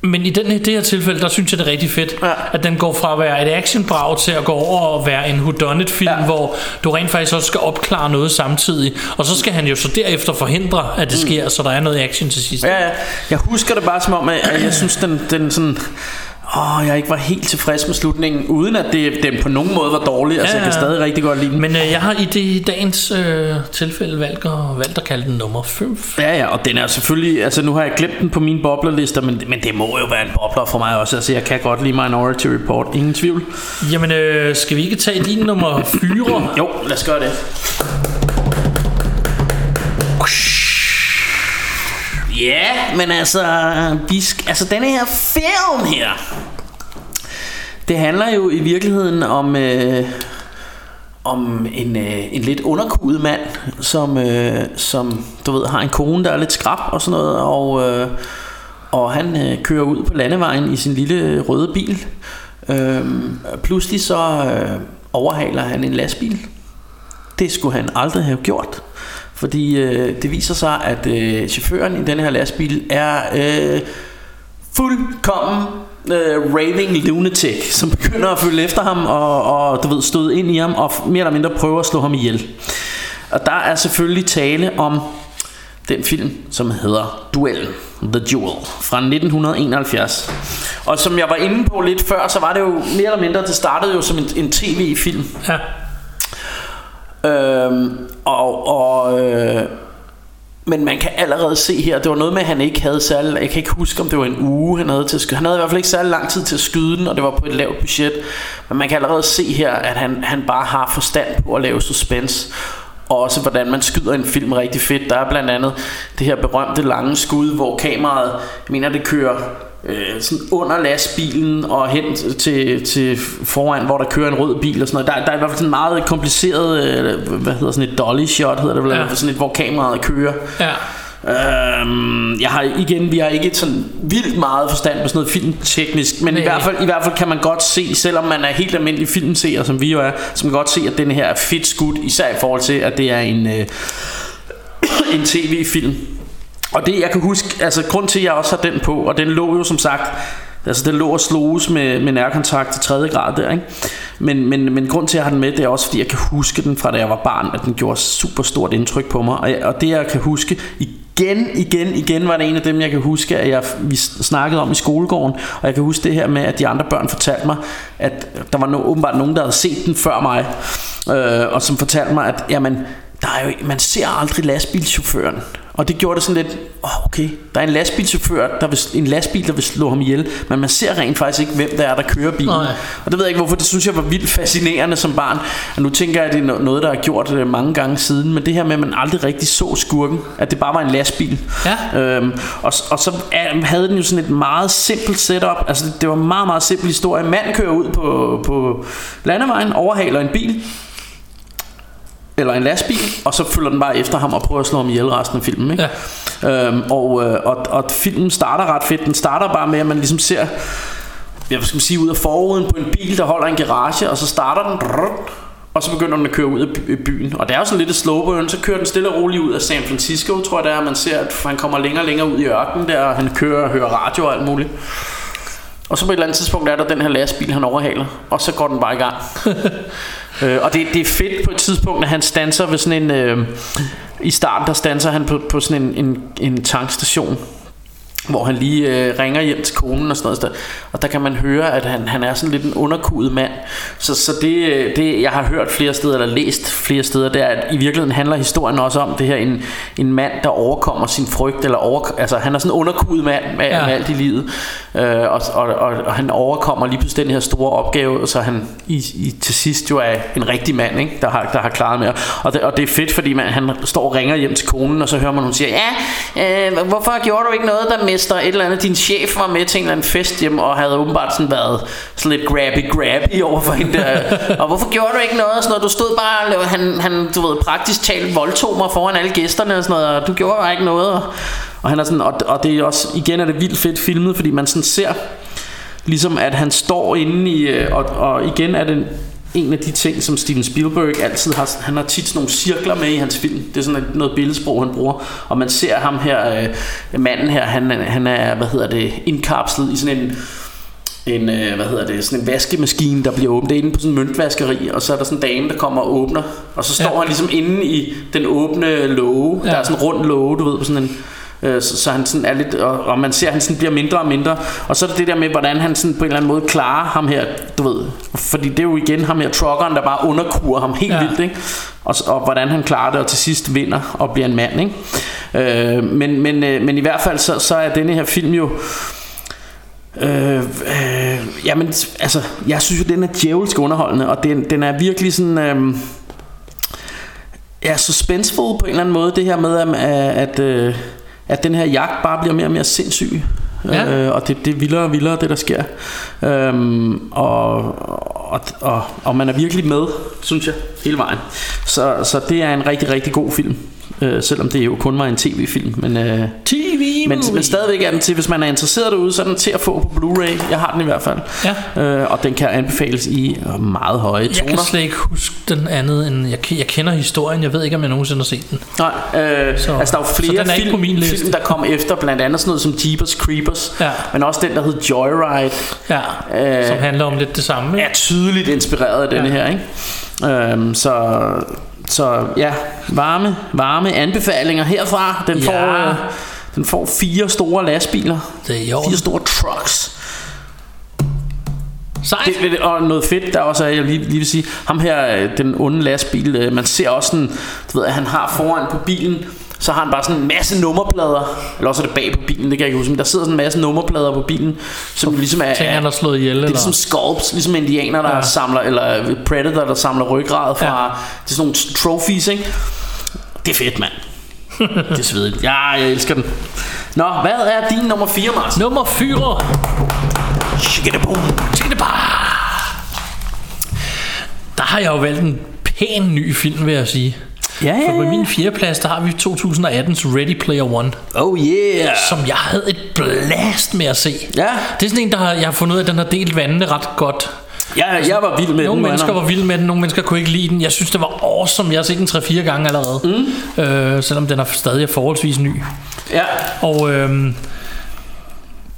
Men i den, her- det her tilfælde, der synes jeg, det er rigtig fedt, Ja. at den går fra at være et actionbrag til at gå over og være en whodunit film, Ja. hvor du rent faktisk også skal opklare noget samtidig. Og så skal han jo så derefter forhindre, at det sker, så der er noget action til sidst. Ja, ja. Jeg husker det bare som om, at jeg synes, den, den sådan... Åh, jeg ikke var helt tilfreds med slutningen, uden at det, den på nogen måde var dårlig. Altså, Ja, jeg kan stadig rigtig godt lide den. Men øh, jeg har i det dagens øh, tilfælde valgt at, valgt at kalde den nummer 5. Ja, ja, og den er selvfølgelig... Altså, nu har jeg glemt den på mine boblerlister, men, men det må jo være en bobler for mig også. Altså, jeg kan godt lide Minority Report. Ingen tvivl. Jamen, øh, skal vi ikke tage din nummer 4? *clears throat* Jo, lad os gøre det. Ja, men altså, vi sk- altså denne her film her, det handler jo i virkeligheden om, øh, om en, øh, en lidt underkudet mand, som, øh, som du ved, har en kone, der er lidt skrab og sådan noget, og, øh, og han øh, kører ud på landevejen i sin lille øh, røde bil. Øh, pludselig så øh, overhaler han en lastbil. Det skulle han aldrig have gjort. Fordi øh, det viser sig, at øh, chaufføren i den her lastbil er øh, fuldkommen øh, raving lunatic, som begynder at følge efter ham og, og du ved, støde ind i ham og mere eller mindre prøver at slå ham ihjel. Og der er selvfølgelig tale om den film, som hedder Duellen, The Duel, fra 1971. Og som jeg var inde på lidt før, så var det jo mere eller mindre, det startede jo som en, en tv-film. Ja. Øhm, og, og øh, men man kan allerede se her, det var noget med, at han ikke havde særlig, jeg kan ikke huske, om det var en uge, han havde til at skyde. Han havde i hvert fald ikke særlig lang tid til at skyde den, og det var på et lavt budget. Men man kan allerede se her, at han, han bare har forstand på at lave suspense. Og også hvordan man skyder en film rigtig fedt. Der er blandt andet det her berømte lange skud, hvor kameraet, jeg mener det kører øh, sådan under lastbilen og hen til, til foran, hvor der kører en rød bil og sådan noget. Der, der er i hvert fald sådan en meget kompliceret, øh, hvad hedder sådan et dolly shot, hedder det vel, Ja. sådan et, hvor kameraet kører. Ja. Øhm, jeg har igen, vi har ikke sådan vildt meget forstand på sådan noget filmteknisk, men i Nej. hvert, fald, i hvert fald kan man godt se, selvom man er helt almindelig filmseer, som vi jo er, så man kan godt se, at den her er fedt skudt, især i forhold til, at det er en, øh, *coughs* en tv-film. Og det jeg kan huske, altså grund til at jeg også har den på, og den lå jo som sagt, altså den lå og sloges med, med nærkontakt til tredje grad der, ikke? Men, men, men grund til at jeg har den med, det er også fordi jeg kan huske den fra da jeg var barn, at den gjorde super stort indtryk på mig. Og, jeg, og det jeg kan huske, igen, igen, igen var det en af dem, jeg kan huske, at jeg, vi snakkede om i skolegården, og jeg kan huske det her med, at de andre børn fortalte mig, at der var no, åbenbart nogen, der havde set den før mig, øh, og som fortalte mig, at jamen, der er jo, man ser aldrig lastbilchaufføren. Og det gjorde det sådan lidt, oh, okay, der er en lastbilchauffør, der vil, en lastbil, der vil slå ham ihjel, men man ser rent faktisk ikke, hvem der er, der kører bilen. Nej. Og det ved jeg ikke, hvorfor, det synes jeg var vildt fascinerende som barn. Og nu tænker jeg, at det er no- noget, der er gjort øh, mange gange siden, men det her med, at man aldrig rigtig så skurken, at det bare var en lastbil. Ja. Øhm, og, og så havde den jo sådan et meget simpelt setup, altså det var en meget, meget simpel historie. Manden kører ud på, på landevejen, overhaler en bil, eller en lastbil, og så følger den bare efter ham og prøver at slå ham ihjel resten af filmen. Ikke? Ja. Øhm, og, øh, og, og filmen starter ret fedt. Den starter bare med, at man ligesom ser, jeg skal sige, ud af forruden på en bil, der holder en garage, og så starter den, og så begynder den at køre ud af by- byen. Og det er jo sådan lidt et slow burn, så kører den stille og roligt ud af San Francisco, tror jeg det er. Man ser, at han kommer længere og længere ud i ørkenen der, og han kører og hører radio og alt muligt. Og så på et eller andet tidspunkt er der den her lastbil, han overhaler, og så går den bare i gang. *laughs* øh, og det, det er fedt på et tidspunkt, at han stanser ved sådan en... Øh, I starten, der stanser han på, på sådan en, en, en tankstation. Hvor han lige øh, ringer hjem til konen og sådan noget. sted. Og der kan man høre, at han, han er sådan lidt en underkudet mand. Så, så det, øh, det, jeg har hørt flere steder, eller læst flere steder, det er, at i virkeligheden handler historien også om det her, en, en mand, der overkommer sin frygt, eller over, altså han er sådan en underkudet mand med, Ja. med alt i livet. Øh, og, og, og, og, han overkommer lige pludselig den her store opgave, så han i, i, til sidst jo er en rigtig mand, ikke? Der, har, der har klaret med. Og det, og det er fedt, fordi man, han står og ringer hjem til konen, og så hører man, hun siger, ja, øh, hvorfor gjorde du ikke noget, der mister et eller andet? Din chef var med til en eller anden fest hjem, og havde åbenbart sådan været sådan lidt grabby-grabby over for hende der. *laughs* og hvorfor gjorde du ikke noget? Sådan noget? Du stod bare, og han, han, du ved, praktisk talt voldtog mig foran alle gæsterne og sådan noget, og du gjorde bare ikke noget. Og, og, han er sådan, og, og det er også, igen er det vildt fedt filmet, fordi man sådan ser, ligesom at han står inde i, øh, og, og igen er det en af de ting, som Steven Spielberg altid har, han har tit sådan nogle cirkler med i hans film. Det er sådan et- noget billedsprog, han bruger. Og man ser ham her, øh, manden her, han, er- han er, hvad hedder det, indkapslet i sådan en, en, øh, hvad hedder det, sådan en vaskemaskine, der bliver åbnet. Det er inde på sådan en møntvaskeri, og så er der sådan en dame, der kommer og åbner. Og så står Ja. han ligesom inde i den åbne låge. Ja. Der er sådan en rund låge, du ved, på sådan en... øh, Så, så han sådan er lidt og, og man ser at han sådan bliver mindre og mindre Og så er det det der med hvordan han sådan på en eller anden måde klarer ham her Du ved Fordi det er jo igen ham her truckeren der bare underkurer ham helt ja. Vildt ikke? Og, og hvordan han klarer det og til sidst vinder og bliver en mand ikke? Øh, men, men, øh, men i hvert fald så, så er denne her film jo Øh, øh, jamen, altså, jeg synes jo, den er djævelsk underholdende, og den, den er virkelig sådan... Øh, ja, suspenseful på en eller anden måde, det her med, at, at, øh, at den her jagt bare bliver mere og mere sindssyg. Ja. Øh, og det, det er vildere og vildere, det der sker. Øhm, og, og, og, og man er virkelig med, synes jeg, hele vejen. Så, så det er en rigtig, rigtig god film. Øh, selvom det jo kun var en tv-film. Men, øh, TV men, men stadigvæk er den til, hvis man er interesseret derude, så er den til at få på Blu-ray. Jeg har den i hvert fald. Ja. Øh, og den kan anbefales i øh, meget høje Jeg toner. kan slet ikke huske den andet end jeg, jeg kender historien Jeg ved ikke om jeg nogensinde har set den Nej, øh, Så- altså der er jo så flere den er film, på min liste. film, der kom efter, blandt andet sådan noget som Jeepers Creepers, Ja. men også den, der hed Joyride, Ja Øh, Som handler om lidt det samme er ikke? tydeligt inspireret af denne Ja. her, ikke? Øhm, så, så ja, varme, varme anbefalinger herfra. Den, Ja. får, øh, den får fire store lastbiler, Det er fire store trucks. Sejt Det, og noget fedt der også er, jeg lige, lige vil sige, ham her, øh, den onde lastbil, øh, man ser også sådan, du ved, at han har foran på bilen, så har han bare sådan en masse nummerplader, eller også er det bag på bilen, det kan jeg ikke huske, men der sidder sådan en masse nummerplader på bilen, som ligesom er, Tænker han er slået ihjel det er ligesom sculpts, ligesom indianer, der ja. Samler, eller predator, der samler ryggrad fra, ja. Det er sådan nogle trophies, ikke? Det er fedt, mand. *laughs* det er svedigt. Ja, jeg elsker den. Nå, hvad er din nummer 4, Martin? Nummer 4 Shikadabum. Tænk det bare Der har jeg jo valgt en pæn ny film vil jeg sige Ja, For på ja, min fjerde plads der har vi 2018's Ready Player One Oh yeah. Som jeg havde et blast med at se Ja. Det er sådan en der har, jeg har fundet ud af at den har delt vandene ret godt Ja, jeg var vild med Nogle den. jeg mennesker var vilde med den, nogle mennesker kunne ikke lide den. Jeg synes, det var awesome. Jeg har set den 3-4 gange allerede. Mm. Øh, selvom den er stadig forholdsvis ny. Ja. Og øhm,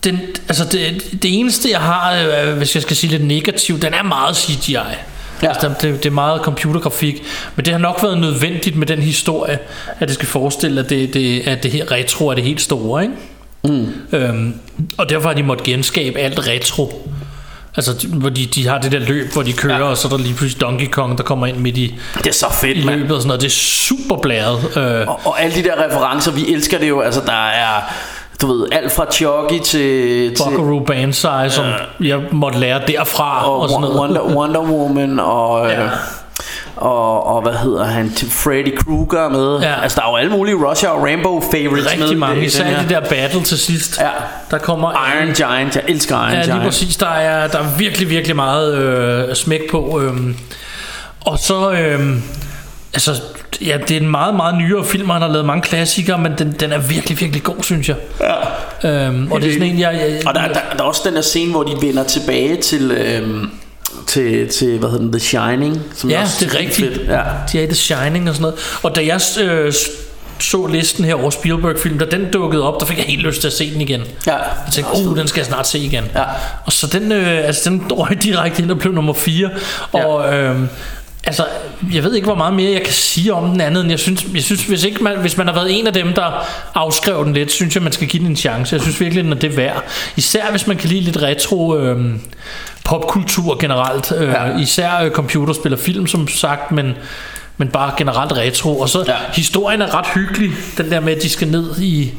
den, altså det, det eneste, jeg har, øh, hvis jeg skal sige lidt negativt, den er meget CGI. Ja. Altså, det, det er meget computergrafik, men det har nok været nødvendigt med den historie, at det skal forestille, at det, det, at det her retro er det helt store, ikke? Mm. Øhm, og derfor har de måttet genskabe alt retro. Altså, hvor de, de har det der løb, hvor de kører, Ja. og så er der lige pludselig Donkey Kong, der kommer ind midt i, Det er så i fedt, mand. løbet og sådan noget. Det er super blæret. Øh, Og, og alle de der referencer, vi elsker det jo. Altså, der er, du ved, alt fra Chucky til... Buckaroo Banzai, som jeg måtte lære derfra. Og, og sådan noget. Wonder, Wonder Woman og... Ja. Ja. Og, og hvad hedder han Freddy Krueger med Ja. Altså der er jo alle mulige Russia og Rainbow favorites med Rigtig mange, især det der battle til sidst. Ja. Der kommer Iron Giant, jeg elsker Iron Ja, lige Giant præcis. Der er, der er virkelig, virkelig meget øh, smæk på. Øh. Og så... Øh, altså, ja, det er en meget, meget nyere film, og han har lavet mange klassikere, men den, den er virkelig, virkelig god, synes jeg. ja. Øhm, og det er sådan en, jeg... jeg Og der, der, der er også den der scene, hvor de vender tilbage til... Øhm, til, til, hvad hedder den, The Shining som ja, også det er rigtigt. fedt. Ja. De er The Shining og sådan noget. Og da jeg øh, så listen her over Spielberg-film, da den dukkede op, der fik jeg helt lyst til at se den igen. Ja. Jeg tænkte, uh, den skal jeg snart se igen. Ja. Og så den, øh, altså, den røg direkte ind og blev nummer 4. Og øh, altså, jeg ved ikke, hvor meget mere jeg kan sige om den andet, end jeg synes, jeg synes hvis, ikke man, hvis man har været en af dem, der afskrev den lidt, synes jeg, man skal give den en chance. Jeg synes virkelig, den er det værd. Især hvis man kan lide lidt retro øh, popkultur generelt. Øh, Ja. Især øh, computerspil og film, som sagt, men, men bare generelt retro. Og så Ja. historien er ret hyggelig, den der med, at de skal ned i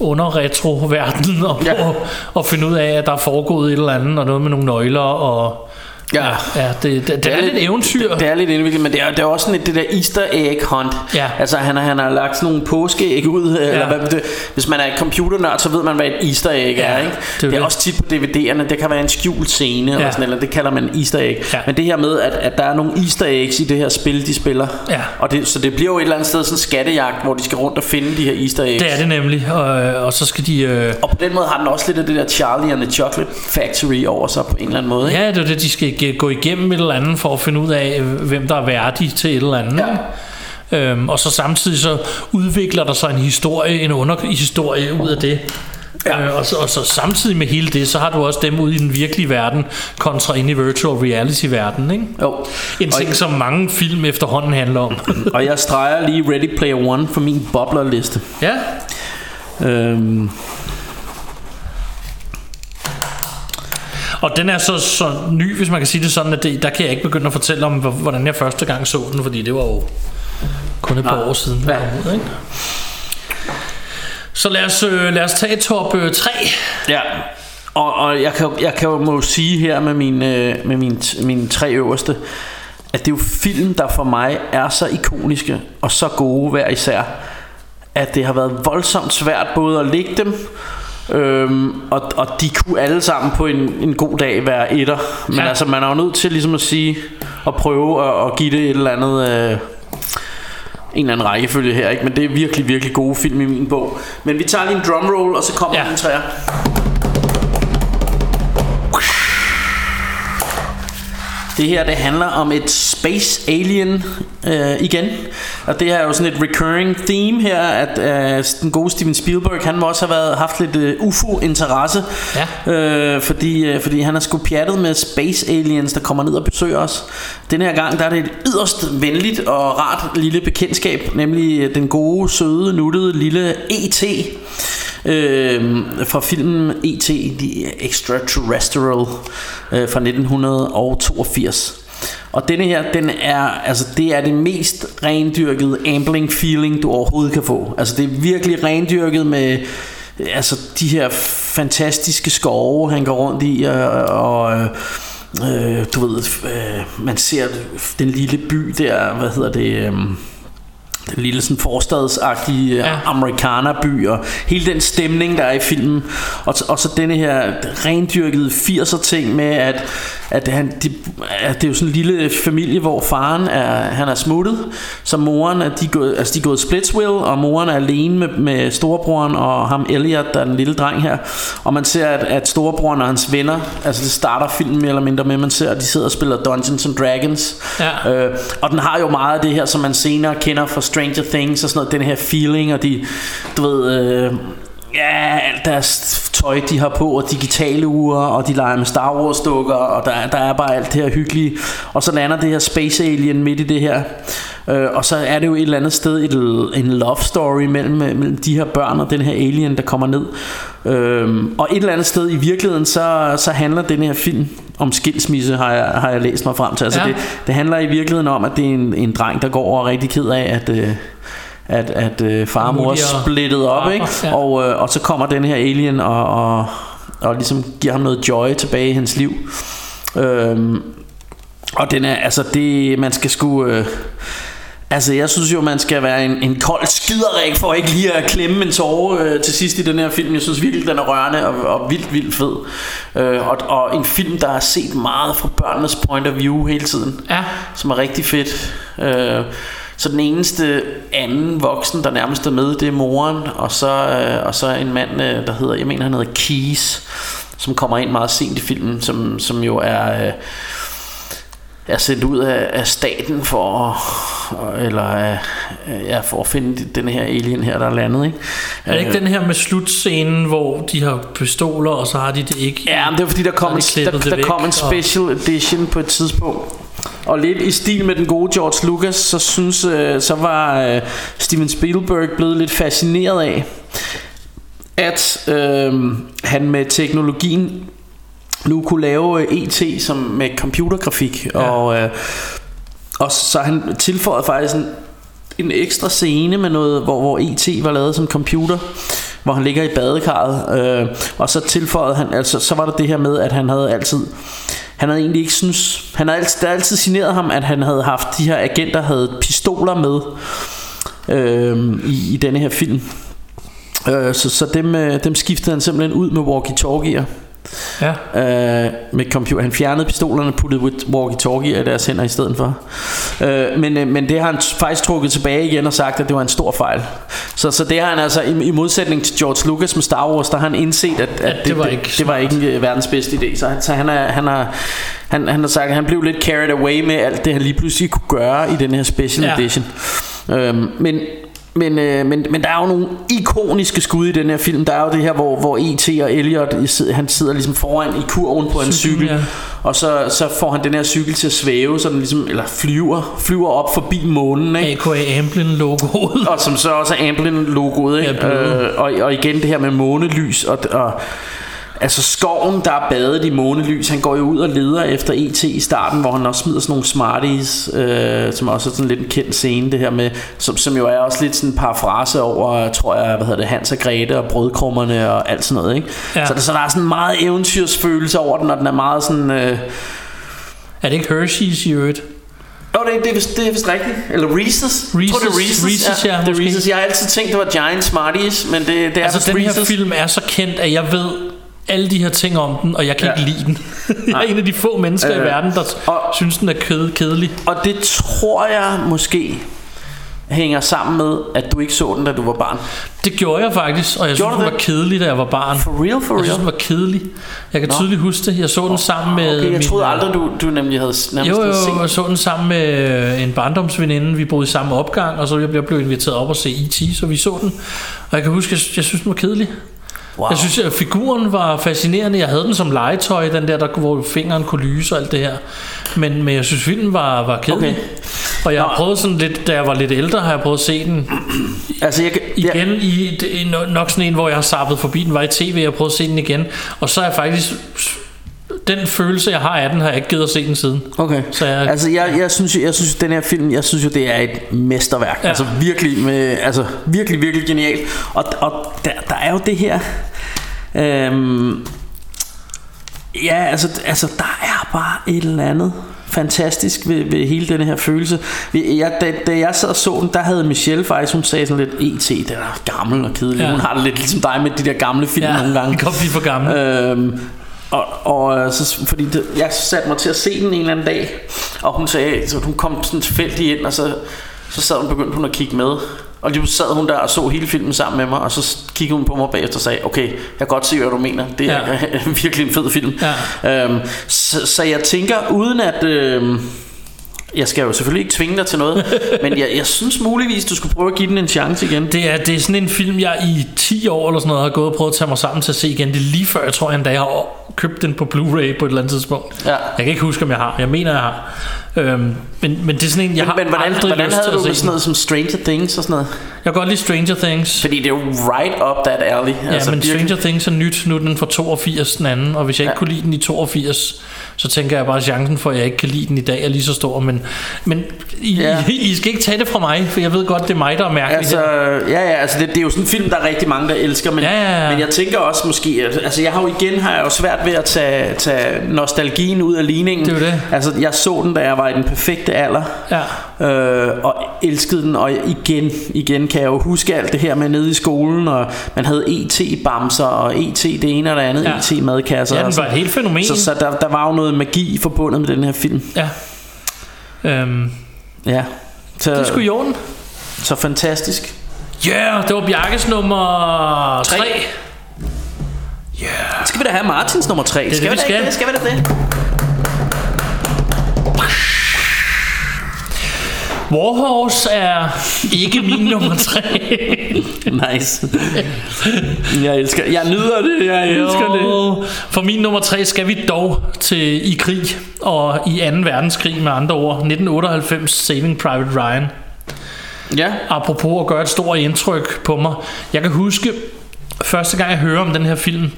under retro-verdenen og, Ja. ja. og finde ud af, at der er foregået et eller andet, og noget med nogle nøgler, og Ja. ja, det, det, det, det er lidt eventyr. Det er lidt indviklet, men det er, det er også sådan et, det der easter egg hunt. Ja. Altså han, har- han har lagt sådan nogle påskeæg ud, ja. eller hvad, det, hvis man er et computernørd, så ved man, hvad et easter egg Ja, er. Ikke? det Det, er det er det. også tit på DVD'erne, det kan være en skjult scene, ja. eller sådan, eller det kalder man easter egg. Ja. Men det her med, at, at der er nogle easter eggs i det her spil, de spiller. Ja. Og det, så det bliver jo et eller andet sted sådan en skattejagt, hvor de skal rundt og finde de her easter eggs. Det er det nemlig, og, og så skal de... Øh, Og på den måde har den også lidt af det der Charlie and the Chocolate Factory over sig på en eller anden måde. Ikke? ja, det er det, de skal ge- gå igennem et eller andet for at finde ud af, hvem der er værdig til et eller andet. Ja. Øhm, og så samtidig så udvikler der sig en historie, en underhistorie ud af det. Ja. Øh, og, så, og så samtidig med hele det, så har du også dem ude i den virkelige verden, kontra ind i virtual reality verden, ikke? Jo. En ting, og, som mange film efterhånden handler om. *laughs* og jeg streger lige Ready Player One for min boblerliste. ja, Øhm, og den er så, så ny, hvis man kan sige det sådan, at det, der kan jeg ikke begynde at fortælle om, hvor- hvordan jeg første gang så den, fordi det var jo kun et par Nej. år siden. Ja. Ud, ikke? Så lad os, øh, lad os tage top øh, 3. ja. Og, og jeg, kan, jeg kan jo må sige her med mine, øh, med mine, mine tre øverste, at det er jo film, der for mig er så ikoniske og så gode hver især, at det har været voldsomt svært både at lægge dem, Øhm, og, og de kunne alle sammen på en, en god dag være etter Men ja. Altså man er jo nødt til ligesom at sige At prøve at, at give det et eller andet øh, En eller anden rækkefølge her ikke? Men det er virkelig virkelig gode film i min bog Men vi tager lige en drumroll Og så kommer. Ja. den træer Det her det handler om et space alien øh, igen Og det her er jo sådan et recurring theme her At øh, den gode Steven Spielberg Han må også have været, haft lidt øh, UFO-interesse Ja. øh, fordi, øh, fordi han er sgu pjattet med space aliens Der kommer ned og besøger os Den her gang der er det et yderst venligt og rart lille bekendtskab Nemlig øh, den gode, søde, nuttede lille E.T. Øh, fra filmen E.T. The Extraterrestrial øh, fra 1982 og denne her, den er, altså det er det mest rendyrkede ambling feeling du overhovedet kan få. Altså det er virkelig rendyrket med altså de her fantastiske skove han går rundt i og, og øh, øh du ved, øh, man ser den lille by der, hvad hedder det, øh, den lille sådan forstadsagtige ja. Ja. amerikanerby og hele den stemning der er i filmen og, og så denne her rendyrkede 80'er ting med at, at, han, de, at det er jo sådan en lille familie hvor faren er, han er smuttet så moren er, de gået, altså de er gået splitswill og moren er alene med, med storebroren og ham Elliot der er den lille dreng her og man ser at, at storebroren og hans venner altså det starter filmen mere eller mindre med man ser at de sidder og spiller Dungeons and Dragons Ja. Øh, og den har jo meget af det her, som man senere kender fra Stranger Things og sådan noget, den her feeling, og de, du ved, øh, ja, alt deres tøj, de har på, og digitale ure, og de leger med Star Wars dukker, og der, er- der er bare alt det her hyggelige. Og så lander det her Space Alien midt i det her. Øh, og så er det jo et eller andet sted et, en love story mellem, mellem de her børn og den her alien, der kommer ned. Øhm, og et eller andet sted i virkeligheden, så, så handler den her film om skilsmisse, har jeg, har jeg læst mig frem til. Altså Ja. det, det handler i virkeligheden om, at det er en, en dreng, der går og er rigtig ked af, at, øh, at, at øh, far og mor er splittet op, far, ikke? ja. Og, øh, og så kommer den her alien og, og, og ligesom giver ham noget joy tilbage i hans liv. Øhm, og den er, altså det, man skal sgu... Øh, Altså jeg synes jo man skal være en, en kold skiderik For ikke lige at klemme en tåre øh, Til sidst i den her film Jeg synes virkelig den er rørende og, og vildt vildt fed øh, og, og en film der er set meget Fra børnenes point of view hele tiden Ja. Som er rigtig fedt øh, så den eneste anden voksen Der nærmest er med Det er moren Og så, øh, og så en mand øh, der hedder Jeg mener han hedder Keys Som kommer ind meget sent i filmen Som, som jo er øh, er sendt ud af, af staten for at, eller ja, for at finde den her alien her, der er landet. Ikke? Er det ikke den her med slutscenen, hvor de har pistoler, og så har de det ikke? Ja, men det var fordi, der kom, en, de der, der væk, kom en og- special edition på et tidspunkt, og lidt i stil med den gode George Lucas, så synes øh, så var øh, Steven Spielberg blevet lidt fascineret af, at øh, han med teknologien nu kunne lave øh, ET som med computergrafik ja. og øh, og så han tilføjede faktisk en, en ekstra scene med noget hvor, hvor ET var lavet som computer hvor han ligger i badekarret øh, og så tilføjede han altså så var der det her med at han havde altid han havde egentlig ikke synes han havde altid, altid signeret ham at han havde haft de her agenter havde pistoler med øh, i, i denne her film øh, så, så dem, øh, dem skiftede han simpelthen ud med walkie-talkier Ja. øh, med computer. Han fjernede pistolerne, puttede walkie-talkie af deres hænder i stedet for. Øh, men, øh, men det har han faktisk trukket tilbage igen og sagt, at det var en stor fejl. Så, så det har han altså, i, i modsætning til George Lucas med Star Wars, der har han indset, at, at det var ikke det, det var ikke øh, verdens bedste idé. Så, så han, er, han, har, han, han har sagt, at han blev lidt carried away med alt det, han lige pludselig kunne gøre i den her special Ja. edition. Øhm, men men, øh, men, men der er jo nogle ikoniske skud i den her film Der er jo det her hvor, hvor E.T. og Elliot Han sidder ligesom foran i kurven på en cykel ja. Og så, så får han den her cykel til at svæve så den ligesom, Eller flyver Flyver op forbi månen ikke? AKA Amblin logoet. Og som så også er Amblin logoet ikke? Ja, øh, og, og igen det her med månelys og, og Altså skoven der er badet i månelys Han går jo ud og leder efter E.T. i starten Hvor han også smider sådan nogle smarties øh, Som også er sådan lidt en kendt scene Det her med Som, som jo er også lidt sådan en parafrase over Tror jeg hvad hedder det Hans og Grete og brødkrummerne Og alt sådan noget ikke? Ja. så, der, så der er sådan meget eventyrsfølelse over den Og den er meget sådan øh, Er det ikke Hershey's i øvrigt? Jo, det, det, er vist, det er vist rigtigt. Eller Reese's. Jeg tror, det er Reese's, Reese's. Reese's, ja, det er. Reese's. Jeg har altid tænkt, det var Giant Smarties, men det, det er Altså den her Reese's. film er så kendt At jeg ved alle de her ting om den Og jeg kan Ja. ikke lide den *laughs* Jeg er en af de få mennesker i Øh, verden Der og- synes den er ked- kedelig Og det tror jeg måske hænger sammen med, at du ikke så den, da du var barn. Det gjorde jeg faktisk Og jeg Gjorde synes den var kedelig Da jeg var barn For real, for Jeg synes real? den var kedelig Jeg kan tydeligt huske det Jeg så den sammen med Okay, jeg min- troede aldrig, du, du nemlig havde nærmest Jo, jo, set jeg så den sammen med en barndomsveninde. Vi boede i samme opgang, og så jeg blev, blev inviteret op og se E.T., så vi så den. Og jeg kan huske, jeg, jeg synes, den var kedelig. Wow. Jeg synes, at figuren var fascinerende. Jeg havde den som legetøj, den der, der hvor fingeren kunne lyse og alt det her. Men, men jeg synes, filmen var, var kedelig. Okay. Og jeg har prøvet sådan lidt, da jeg var lidt ældre, har jeg prøvet at se den *clears throat* Altså, jeg, kan- igen jeg, i, det no- nok sådan en, hvor jeg har sappet forbi den, var i tv, jeg har prøvet at se den igen. Og så er jeg faktisk, den følelse, jeg har af den, har jeg ikke givet at se den siden. Okay. Så jeg- Altså jeg, jeg synes jeg synes den her film, jeg synes jo det er et mesterværk. Ja. Altså virkelig med altså virkelig virkelig genialt. Og og der, der er jo det her øhm, Ja, altså altså der er bare et eller andet fantastisk ved, ved hele den her følelse. Jeg, da, da jeg sad og så den, der havde Michelle faktisk, hun sagde sådan lidt, E.T. den er gammel og kedelig. Ja. Ja. Hun har det lidt ligesom dig med de der gamle film ja. nogle gange. kan godt blive for gammel. Øhm, og, og øh, så, fordi det, jeg satte mig til at se den en eller anden dag Og hun sagde så Hun kom sådan tilfældig ind Og så, så sad hun begyndte hun at kigge med Og lige sad hun der og så hele filmen sammen med mig Og så kiggede hun på mig bagefter og sagde Okay, jeg kan godt se hvad du mener Det er Ja. *laughs* virkelig en fed film Ja. øhm, så, så jeg tænker Uden at øhm, Jeg skal jo selvfølgelig ikke tvinge dig til noget *laughs* Men jeg, jeg synes muligvis Du skulle prøve at give den en chance igen Det er, det er sådan en film, jeg i 10 år eller sådan noget har gået og prøvet at tage mig sammen til at se igen. Det er lige før, jeg tror, jeg en dag har købt den på Blu-ray på et eller andet tidspunkt. Ja. Jeg kan ikke huske, om jeg har. Jeg mener, jeg har. Øhm, men, men det er sådan en, jeg har Men hvordan, aldrig hvordan lyst havde til du med sådan noget som Stranger Things og sådan noget? Jeg kan godt lide Stranger Things. Fordi det er jo right up that alley. Ja, altså, men virkelig. Stranger Things er nyt. Nu er den fra 82, den anden. Og hvis jeg ikke Ja. kunne lide den i 82, så tænker jeg bare, at chancen for, at jeg ikke kan lide den i dag er lige så stor. Men, men I, Ja. I, *laughs* I skal ikke tage det fra mig, for jeg ved godt, det er mig, der er mærkelig Altså, ja, ja, altså det, det er jo sådan en film, der er rigtig mange, der elsker, men, Ja, ja, ja. men jeg tænker også måske, altså jeg har jo igen har jeg jo svært ved at tage, tage nostalgien ud af ligningen. Det er det. Altså jeg så den, da jeg var i den perfekte alder, Ja. øh, og elskede den, og igen, igen kan jeg jo huske alt det her med nede i skolen, og man havde ET-bamser, og ET det ene og det andet, Ja. ET-madkasser. Ja, den var et helt fænomen. Så, så der, der var jo noget magi forbundet med den her film. Ja. Øhm, Ja. Så, det er sgu i orden. så fantastisk. Ja, yeah, det var Bjarkes nummer 3. Tre. Skal vi da have Martins nummer 3? det, skal vi vi skal. det? Skal vi da det? Warhorse er ikke min nummer tre. Nice. Jeg elsker Jeg nyder det. Jeg elsker det. Jo, For min nummer tre skal vi dog til i krig og i 2. verdenskrig med andre ord. 1998 Saving Private Ryan. Ja. Apropos at gøre et stort indtryk på mig. Jeg kan huske første gang jeg hører om den her film.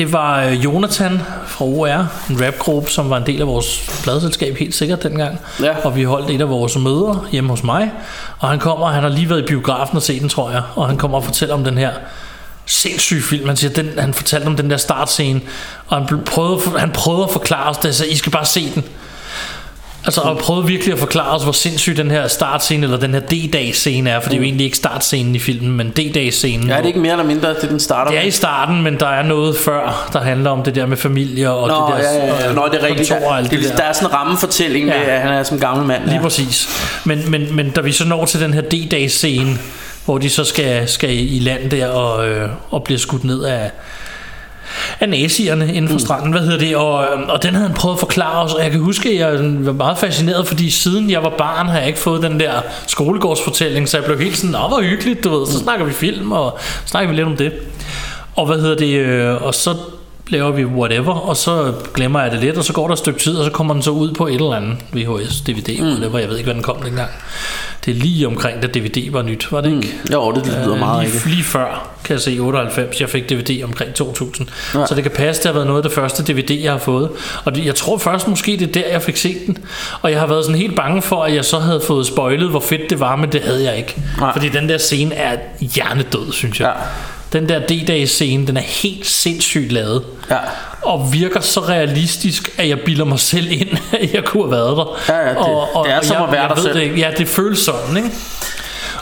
Det var øh, Jonathan fra OR, en rapgruppe, som var en del af vores pladselskab helt sikkert dengang. Ja. Og vi holdt et af vores møder hjemme hos mig. Og han kommer, han har lige været i biografen og set den, tror jeg. Og han kommer og fortæller om den her sindssyg film. Han, siger, den, han fortalte om den der startscene, og han prøvede, han prøvede at forklare os det. Sagde, I skal bare se den. Altså, og prøvede virkelig at forklare os, hvor sindssyg den her startscene, eller den her D-dag-scene er, for det er jo egentlig ikke startscenen i filmen, men D-dag-scenen. Ja, er det ikke mere eller mindre, det den starter Det er i starten, men der er noget før, der handler om det der med familie og Nå, det der ja, ja, ja. Nå, det er rigtigt. kontor Der, det det, der. der er sådan en rammefortælling Ja. med, at han er som gammel mand. Lige Ja. præcis. Men, men, men da vi så når til den her D-dags scene, hvor de så skal, skal i land der og, øh, og bliver skudt ned af, af nazierne inden for mm. stranden, hvad hedder det, og, øh, og den havde han prøvet at forklare os, og jeg kan huske, at jeg var meget fascineret, fordi siden jeg var barn, har jeg ikke fået den der skolegårdsfortælling, så jeg blev helt sådan, åh, hvor hyggeligt, du ved, så snakker vi film, og snakker vi lidt om det. Og hvad hedder det, øh, og så laver vi whatever, og så glemmer jeg det lidt, og så går der et stykke tid, og så kommer den så ud på et eller andet VHS, DVD, mm. whatever, jeg ved ikke, hvad den kom dengang. Det er lige omkring, da DVD var nyt, var det ikke? Jo, det lyder Øh, meget lige, lige før, kan jeg se, 98, jeg fik DVD omkring 2000. Ja. Ja. Så det kan passe, det har været noget af det første DVD, jeg har fået. Og det, jeg tror først måske, det er der, jeg fik set den. Og jeg har været sådan helt bange for, at jeg så havde fået spoilet, hvor fedt det var, men det havde jeg ikke. Nej. Fordi den der scene er hjernedød, synes jeg. Ja. Den der D-dags scene, den er helt sindssygt lavet. Ja. Og virker så realistisk, at jeg bilder mig selv ind, *laughs* at jeg kunne have været der. Ja, ja, det- og, og, det er som jeg, at være jeg der selv. Det, ja, det føles sådan, ikke?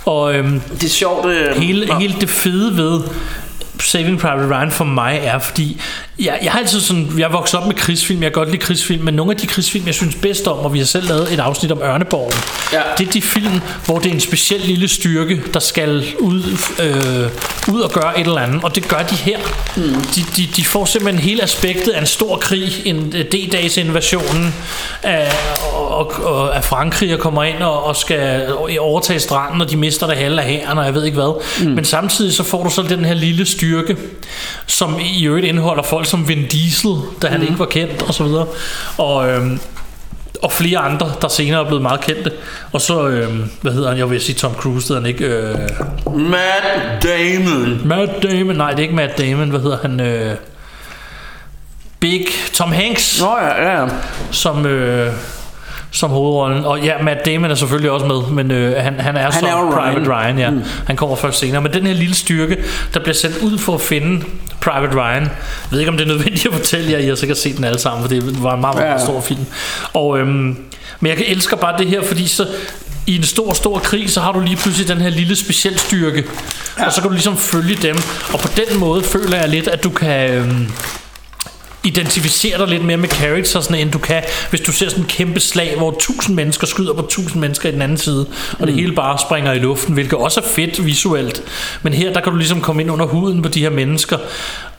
Og øhm, Det er sjovt. Øh, hele, nå. hele det fede ved Saving Private Ryan for mig er, fordi jeg, jeg har altid sådan, jeg er vokset op med krigsfilm, jeg kan godt lide krigsfilm, men nogle af de krigsfilm, jeg synes bedst om, og vi har selv lavet et afsnit om Ørneborgen, Ja. det er de film, hvor det er en speciel lille styrke, der skal ud, øh, ud og gøre et eller andet, og det gør de her. Mm. De, de, de får simpelthen hele aspektet af en stor krig, en øh, D-dags invasionen af, og, og, og af Frankrig og kommer ind og, og skal overtage stranden, og de mister det halve af hæren, og jeg ved ikke hvad. Mm. Men samtidig så får du så den her lille styrke, som i øvrigt indeholder folk som Vin Diesel, da han mm. ikke var kendt, og så videre. Og, øhm, og flere andre, der senere er blevet meget kendte. Og så, øhm, hvad hedder han? Jeg vil sige Tom Cruise, hedder han ikke? Øh, Matt Damon. Matt Damon, nej det er ikke Matt Damon, hvad hedder han? Øh, Big Tom Hanks, Nå ja, ja, ja. som... Øh, som hovedrollen. Og ja, Matt Damon er selvfølgelig også med, men øh, han, han er Han som er Private Ryan. Ryan, ja. Mm. Han kommer først senere. Men den her lille styrke, der bliver sendt ud for at finde Private Ryan. Jeg ved ikke, om det er nødvendigt at fortælle jer. I har sikkert set den alle sammen, for det var en meget, meget Ja, stor film. Og, øhm, men jeg kan elsker bare det her, fordi så i en stor, stor krig, så har du lige pludselig den her lille speciel styrke. Ja. Og så kan du ligesom følge dem. Og på den måde føler jeg lidt, at du kan... Øhm, identificere dig lidt mere med charactersne, end du kan, hvis du ser sådan en kæmpe slag, hvor tusind mennesker skyder på tusind mennesker i den anden side, og det hele bare springer i luften, hvilket også er fedt visuelt. Men her, der kan du ligesom komme ind under huden på de her mennesker,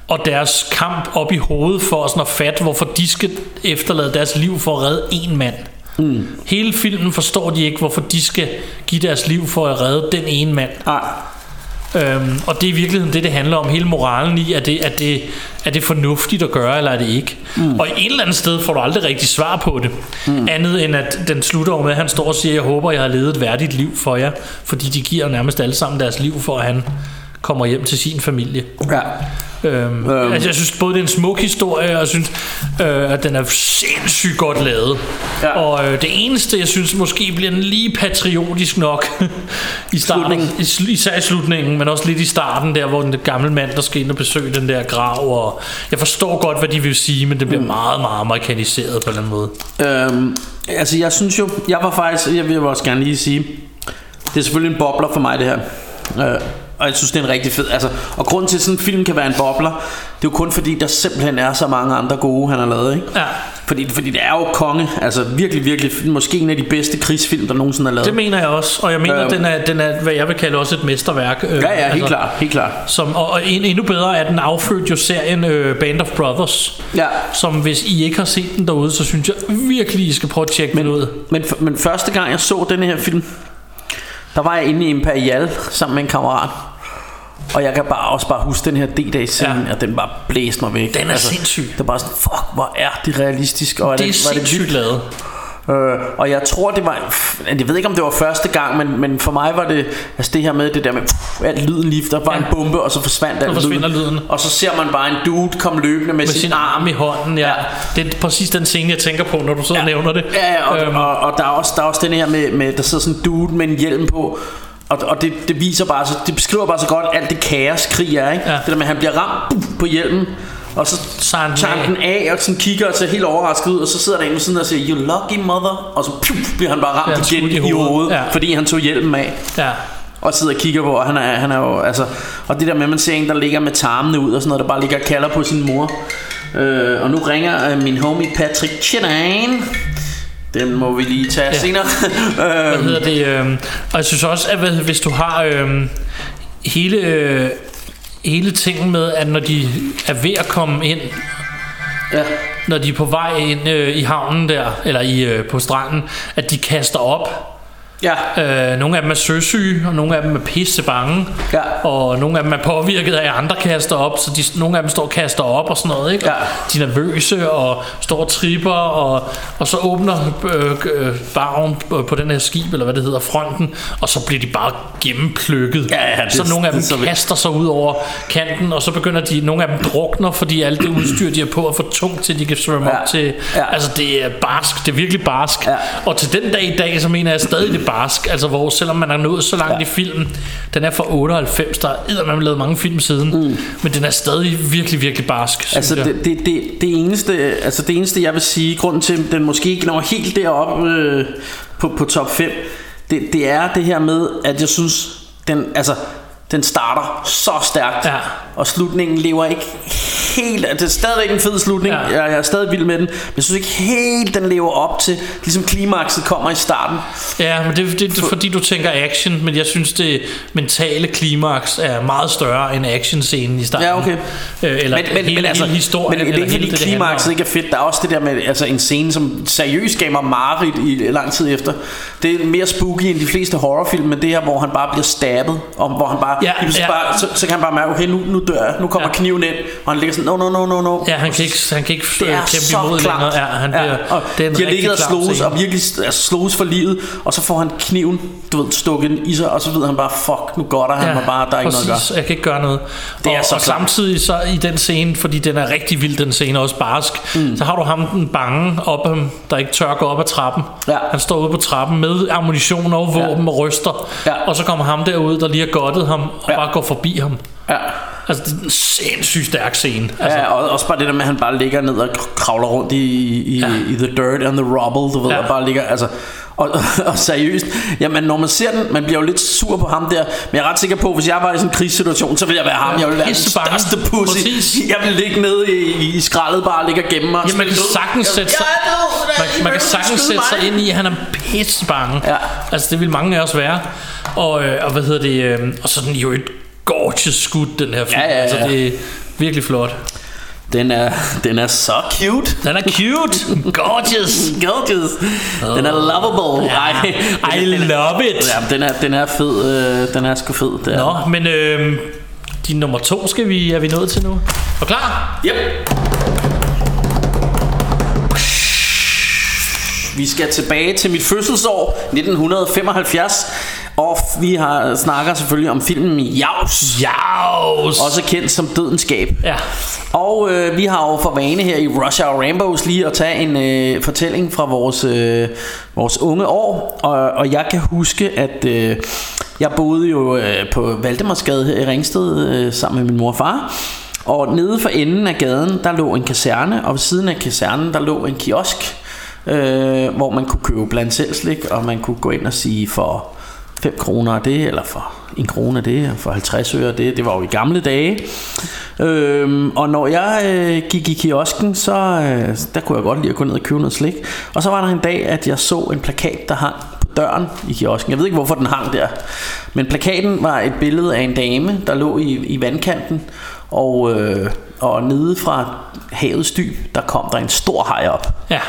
og deres kamp op i hovedet for sådan at fatte, hvorfor de skal efterlade deres liv for at redde en mand. Mm. Hele filmen forstår de ikke, hvorfor de skal give deres liv for at redde den ene mand. Nej. Øhm, og det er i virkeligheden det, det handler om. Hele moralen i, er det, er det, er det fornuftigt at gøre, eller er det ikke? Mm. Og i et eller andet sted får du aldrig rigtig svar på det. Mm. Andet end, at den slutter med, at han står og siger, jeg håber, jeg har levet et værdigt liv for jer. Fordi de giver nærmest alle sammen deres liv, for at han kommer hjem til sin familie. Ja. Øhm, øhm. Altså, jeg synes både det er en smuk historie, og jeg synes, øh, at den er sindssygt godt lavet. Ja. Og øh, det eneste, jeg synes måske bliver den lige patriotisk nok *laughs* i starten, i, især i slutningen, men også lidt i starten der, hvor den gamle mand, der skal ind og besøge den der grav. Og jeg forstår godt, hvad de vil sige, men det bliver mm. meget, meget amerikaniseret på en eller anden måde. Øhm, altså jeg synes jo Jeg var faktisk Jeg vil også gerne lige sige Det er selvfølgelig en bobler for mig det her øh, Og jeg synes det er en rigtig fed altså, Og grund til at sådan en film kan være en bobler Det er jo kun fordi der simpelthen er så mange andre gode Han har lavet ikke? Ja. Fordi, fordi det er jo konge. Altså virkelig, virkelig, måske en af de bedste krigsfilm, der nogensinde er lavet. Det mener jeg også, og jeg mener, Øhm. den, er, den er, hvad jeg vil kalde også et mesterværk. øh, Ja, ja, helt klart, helt klart. Som, og, og en, endnu bedre er, den affødte jo serien øh, Band of Brothers. Ja. Som hvis I ikke har set den derude, så synes jeg virkelig, I skal prøve at tjekke den ud. Men, men første gang jeg så den her film, der var jeg inde i Imperial sammen med en kammerat. Og jeg kan bare også bare huske den her D-Day scene, Ja. og den bare blæste mig væk. Den er sindssyg. Det er bare sådan, fuck, hvor er det realistisk. Og Det er hvor sindssygt vildt. lavet. Øh, og jeg tror det var Jeg ved ikke om det var første gang Men, men for mig var det Altså det her med det der med pff, Alt lyden lige Der var Ja. en bombe Og så forsvandt alt forsvinder lyden. Og så ser man bare en dude komme løbende Med, Med sin, sin arm i hånden, ja. Det er præcis den scene, jeg tænker på, når du sidder og nævner det. Ja, ja og, Øhm, og, og der, er også, der er også den her med, med Der sidder sådan en dude med en hjelm på og, og det, det viser bare så, Det beskriver bare så godt Alt det kaos krig er ikke? Ja. Det der med at han bliver ramt på hjelmen og så Tager han den tager han den af og sådan kigger og ser helt overrasket ud Og så sidder der en ved siden og siger You lucky mother Og så puff, bliver han bare ramt igen skudt i i hovedet, hovedet. Ja. Fordi han tog hjelmen af ja. og sidder og kigger på, og han er, han er jo, altså, og det der med, at man ser en, der ligger med tarmene ud og sådan noget, der bare ligger og kalder på sin mor. Øh, og nu ringer øh, min homie Patrick Chinan. Den må vi lige tage Ja. ja. senere. *laughs* Hvad øh, hedder det? Øh, og jeg synes også, at hvis du har øh, hele, øh, hele tingen med, at når de er ved at komme ind, ja. når de er på vej ind øh, i havnen der, eller i, øh, på stranden, at de kaster op. Ja. Øh, nogle af dem er søsyge, og nogle af dem er pisse bange. Ja. Og nogle af dem er påvirket af, at andre kaster op, så de, nogle af dem står og kaster op og sådan noget. Ikke? Ja. De er nervøse og står og tripper, og, og så åbner øh, øh, barven på, den her skib, eller hvad det hedder, fronten, og så bliver de bare gennemplukket. Ja, ja, det- så nogle af det dem så vildt. kaster sig ud over kanten, og så begynder de, nogle af dem drukner, fordi alt det udstyr, de har på, er for tungt til, de kan svømme Ja. op til. Ja. Altså, det er barsk. Det er virkelig barsk. Ja. Og til den dag i dag, så mener jeg stadig det barsk. Altså, hvor selvom man er nået så langt Ja. i filmen, den er fra 98, der er man lavet mange film siden, mm. men den er stadig virkelig, virkelig barsk, Altså det, det, det, det, eneste, altså det eneste jeg vil sige Grunden til at den måske ikke når helt derop øh, på, på top 5 det, det er det her med At jeg synes den, altså, den starter så stærkt Ja. Og slutningen lever ikke helt Det er stadigvæk en fed slutning Ja. jeg, jeg er stadig vild med den Men jeg synes ikke helt den lever op til Ligesom klimakset kommer i starten Ja, men det, det, det er fordi du tænker action, men jeg synes det mentale klimaks er meget større end actionscenen i starten. Ja, okay. Øh, eller men, men, hele, men altså, hele historien. men det er ikke fordi klimakset ikke er fedt Der er også det der med altså, en scene som seriøst gav mig mareridt i lang tid efter Det er mere spooky end de fleste horrorfilm Men det her hvor han bare bliver stabbet Og hvor han bare, Ja, ja. bare så, så kan han bare mærke Okay nu, nu dør jeg Nu kommer Ja. kniven ind Og han ligger sådan No no no no no Ja, han kan ikke, han kan ikke det er kæmpe så imod klart. længere. Ja, han bliver, og det er en de har ligget og slås scene. og virkelig altså, slås for livet Og så får han kniven du ved, stukket i sig Og så ved han bare Fuck nu går der Han var bare Der er ikke noget at gøre. Jeg kan ikke gøre noget. Det og, er så og klart. samtidig så i den scene, fordi den er rigtig vild, den scene også barsk, mm. så har du ham den bange op, der ikke tør gå op ad trappen. Ja. Han står ude på trappen med ammunition og våben og ryster. Ja. Og så kommer ham derud, der lige har godtet ham, og Ja. bare går forbi ham. Ja Altså, det er en sindssygt stærk scene. Altså, Ja, og også bare det der med, at han bare ligger ned og kravler rundt i, i, Ja. ja. i the dirt and the rubble, du ved, Ja. ja. og bare ligger, altså, og, *laughs* og seriøst, jamen når man ser den, man bliver jo lidt sur på ham der, men jeg er ret sikker på, hvis jeg var i sådan en krigssituation, så ville jeg være ham, jeg ville være den største pussy, Præcis. jeg ville ligge nede i, i, skraldet bare og ligge og gemme mig. Ja, man kan sagtens sætte sig, man, man kan sagtens sætte sig ind i, at han er pisse bange. Ja. Altså, det vil mange af os være. Og, øh, og hvad hedder det? Øh, og så den jo et gorgeous skud, den her film. Ja, ja, ja. Altså, det er virkelig flot. Den er, den er så cute. Den er cute. Gorgeous. Gorgeous. Den er lovable. Ej, I den love it. Ja, den er, den er fed. Øh, den er sgu fed. Det er. Nå, men øh, din nummer to skal vi, er vi nået til nu. Er klar? Yep. Vi skal tilbage til mit fødselsår 1975 Og vi har snakker selvfølgelig om filmen Jaws Jaus. Også kendt som Dødenskab Ja. Og øh, vi har jo for vane her i Rush Hour Rambos lige at tage en øh, fortælling fra vores, øh, vores unge år og, og jeg kan huske at øh, jeg boede jo øh, på Valdemarsgade her i Ringsted øh, sammen med min mor og far Og nede for enden af gaden der lå en kaserne Og ved siden af kasernen der lå en kiosk øh, Hvor man kunne købe blandt selv slik Og man kunne gå ind og sige for 5 kroner af det, eller for en krone af det, for 50 øre af det. Det var jo i gamle dage. Øhm, og når jeg øh, gik i kiosken, så øh, der kunne jeg godt lide at gå ned og købe noget slik. Og så var der en dag, at jeg så en plakat, der hang på døren i kiosken. Jeg ved ikke, hvorfor den hang der. Men plakaten var et billede af en dame, der lå i, i vandkanten. Og, øh, og nede fra havets dyb, der kom der en stor haj op. Ja.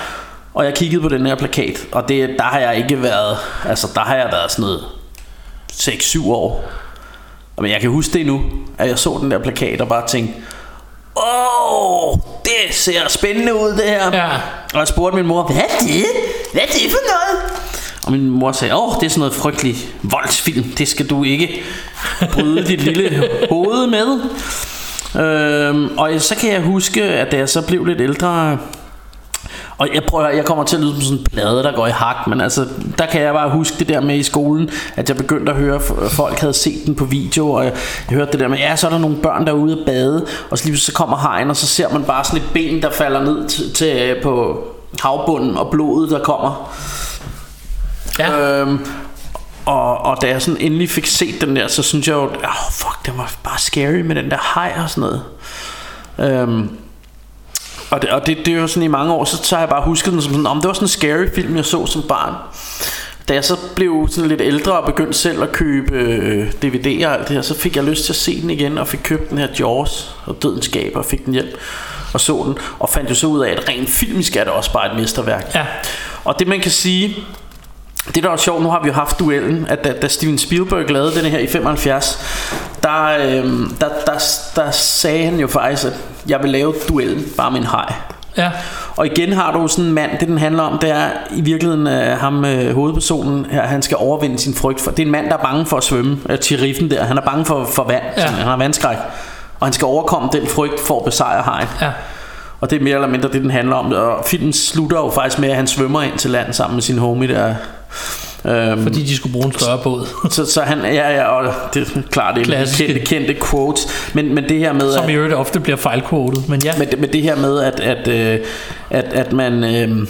Og jeg kiggede på den her plakat, og det, der har jeg ikke været, altså der har jeg været sådan noget 6-7 år. Men jeg kan huske det nu, at jeg så den der plakat og bare tænkte, Åh, det ser spændende ud det her. Ja. Og jeg spurgte min mor, hvad er det? Hvad er det for noget? Og min mor sagde, åh, det er sådan noget frygtelig voldsfilm. Det skal du ikke bryde dit lille hoved med. Øhm, og så kan jeg huske, at da jeg så blev lidt ældre, og jeg prøver, jeg kommer til at lyde som sådan en plade, der går i hak, men altså, der kan jeg bare huske det der med i skolen, at jeg begyndte at høre, at folk havde set den på video, og jeg, jeg hørte det der med, ja, så er der nogle børn, der er ude at bade, og så lige så kommer hegn, og så ser man bare sådan et ben, der falder ned til, til på havbunden, og blodet, der kommer. Ja. Øhm, og, og da jeg sådan endelig fik set den der, så synes jeg jo, oh, fuck, det var bare scary med den der hej og sådan noget. Øhm, og det, og det, det er jo sådan i mange år, så, så har jeg bare husket den som sådan, om det var sådan en scary film, jeg så som barn. Da jeg så blev sådan lidt ældre og begyndte selv at købe øh, DVD'er og alt det her, så fik jeg lyst til at se den igen, og fik købt den her Jaws og Dødens Skaber, og fik den hjem og så den, og fandt jo så ud af, at rent filmisk er det også bare et mesterværk. Ja. Og det man kan sige, det der er sjovt, nu har vi jo haft duellen, at da, da Steven Spielberg lavede den her i 75, der, øhm, der, der, der sagde han jo faktisk, at jeg vil lave duellen bare med en hej. Ja. Og igen har du sådan en mand, det den handler om, det er i virkeligheden uh, ham uh, hovedpersonen her, han skal overvinde sin frygt for. Det er en mand, der er bange for at svømme, uh, Tiriffen der, han er bange for, for vand, ja. han har vandskræk. Og han skal overkomme den frygt for at besejre hajen. Ja. Og det er mere eller mindre det, den handler om. Og filmen slutter jo faktisk med, at han svømmer ind til land sammen med sin homie der. Øhm, Fordi de skulle bruge en større båd. *laughs* så, så han, ja, ja, og det er klart, det er kendte, kendte quotes. Men, men det her med... Som i øvrigt ofte bliver fejlquotet. Men ja. med, med det her med, at, at, øh, at, at man... Øh,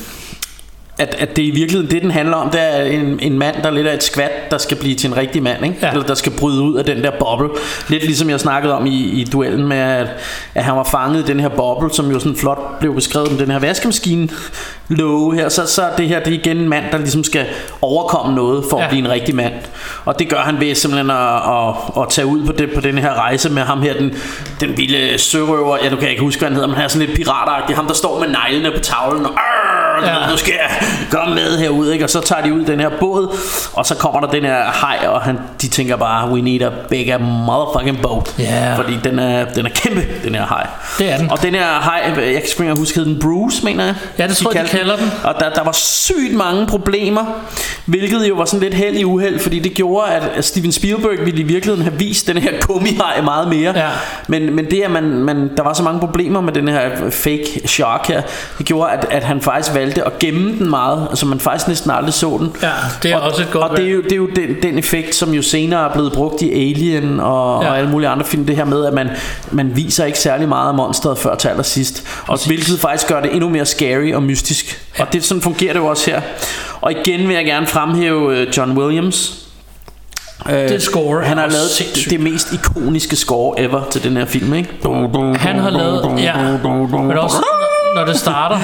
at, at det i virkeligheden, det den handler om, det er en, en mand, der er lidt af et skvat, der skal blive til en rigtig mand, ikke? Ja. Eller der skal bryde ud af den der boble. Lidt ligesom jeg snakkede om i, i duellen med, at, at han var fanget i den her boble, som jo sådan flot blev beskrevet med den her vaskemaskine låge her. Så, så er det her, det er igen en mand, der ligesom skal overkomme noget for ja. At blive en rigtig mand. Og det gør han ved simpelthen at, at, at tage ud på, det, på den her rejse med ham her, den, den vilde sørøver, ja, du kan ikke huske, hvad han hedder, men han er sådan lidt piratagtig. Ham, der står med neglene på tavlen og "Arr, Ja. nu skal jeg komme med herud, ikke? Og så tager de ud den her båd, og så kommer der den her hej, og han, de tænker bare, we need a bigger motherfucking boat. Ja. Fordi den er, den er kæmpe, den her hej. Det er den. Og den her hej, jeg kan ikke engang huske, hed den Bruce, mener jeg? Ja, det tror jeg, de kalder den. Og der, der var sygt mange problemer, hvilket jo var sådan lidt held i uheld, fordi det gjorde, at Steven Spielberg ville i virkeligheden have vist den her gummihej meget mere. Ja. Men, men det, at man, man, der var så mange problemer med den her fake shark her, det gjorde, at, at han faktisk valgte at gemme den meget, altså man faktisk næsten aldrig så den. Ja, det er og, også et godt Og det er jo, det er jo den, den effekt, som jo senere er blevet brugt i Alien og, ja. Ja. og alle mulige andre film, det her med, at man, man viser ikke særlig meget af monsteret før til allersidst. Og hvilket faktisk gør det endnu mere scary og mystisk. Ja. Og det, sådan fungerer det jo også her. Og igen vil jeg gerne fremhæve øh, John Williams. Øh, Det score Han har lavet sindssygt. det mest ikoniske score ever til den her film, ikke? Han har lavet... Ja. Men også, når det starter,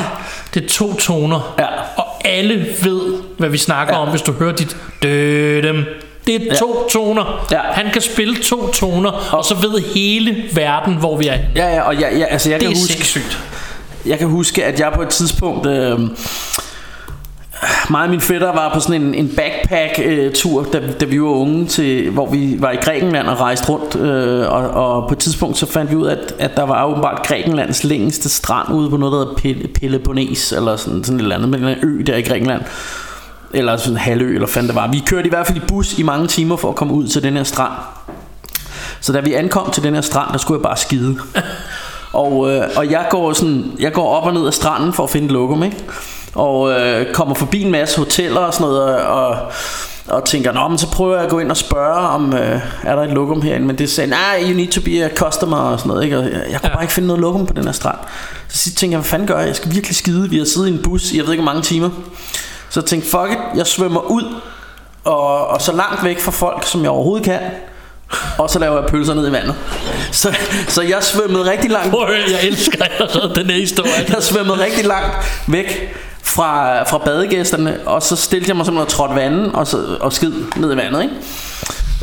det er to toner. Ja. Og alle ved, hvad vi snakker ja. om, hvis du hører dit dødem. Det er to toner. Ja. Han kan spille to toner, og så ved hele verden, hvor vi er. Ja, ja, og jeg, jeg, altså jeg Det kan er huske, sindssygt. Jeg kan huske, at jeg på et tidspunkt... Øh, mig og min fætter var på sådan en, en backpack-tur, da, da vi var unge, til, hvor vi var i Grækenland og rejste rundt. Øh, og, og på et tidspunkt så fandt vi ud af, at, at der var åbenbart Grækenlands længste strand ude på noget, der hedder Pel- Peloponnes, eller sådan, sådan et eller andet, med en ø der i Grækenland. Eller sådan en halvø, eller fanden det var. Vi kørte i hvert fald i bus i mange timer for at komme ud til den her strand. Så da vi ankom til den her strand, der skulle jeg bare skide. *laughs* Og, øh, og jeg går sådan, jeg går op og ned ad stranden for at finde lokum, ikke? Og øh, kommer forbi en masse hoteller og sådan noget, og, og, tænker, Nå, men så prøver jeg at gå ind og spørge, om øh, er der et lokum herinde, men det sagde, nej, you need to be a customer og sådan noget, ikke? Og jeg, jeg kunne Ja. bare ikke finde noget lokum på den her strand. Så sidst tænker jeg, hvad fanden gør jeg? Jeg skal virkelig skide. Vi har siddet i en bus i, jeg ved ikke, hvor mange timer. Så jeg tænkte, fuck it, jeg svømmer ud og, og så langt væk fra folk, som jeg overhovedet kan. Og så laver jeg pølser ned i vandet. Så, så jeg svømmede rigtig langt Prøv at jeg elsker allerede den her historie. jeg svømmede rigtig langt væk fra, fra badegæsterne, og så stillede jeg mig simpelthen og trådte vandet og, så, og skid ned i vandet, ikke?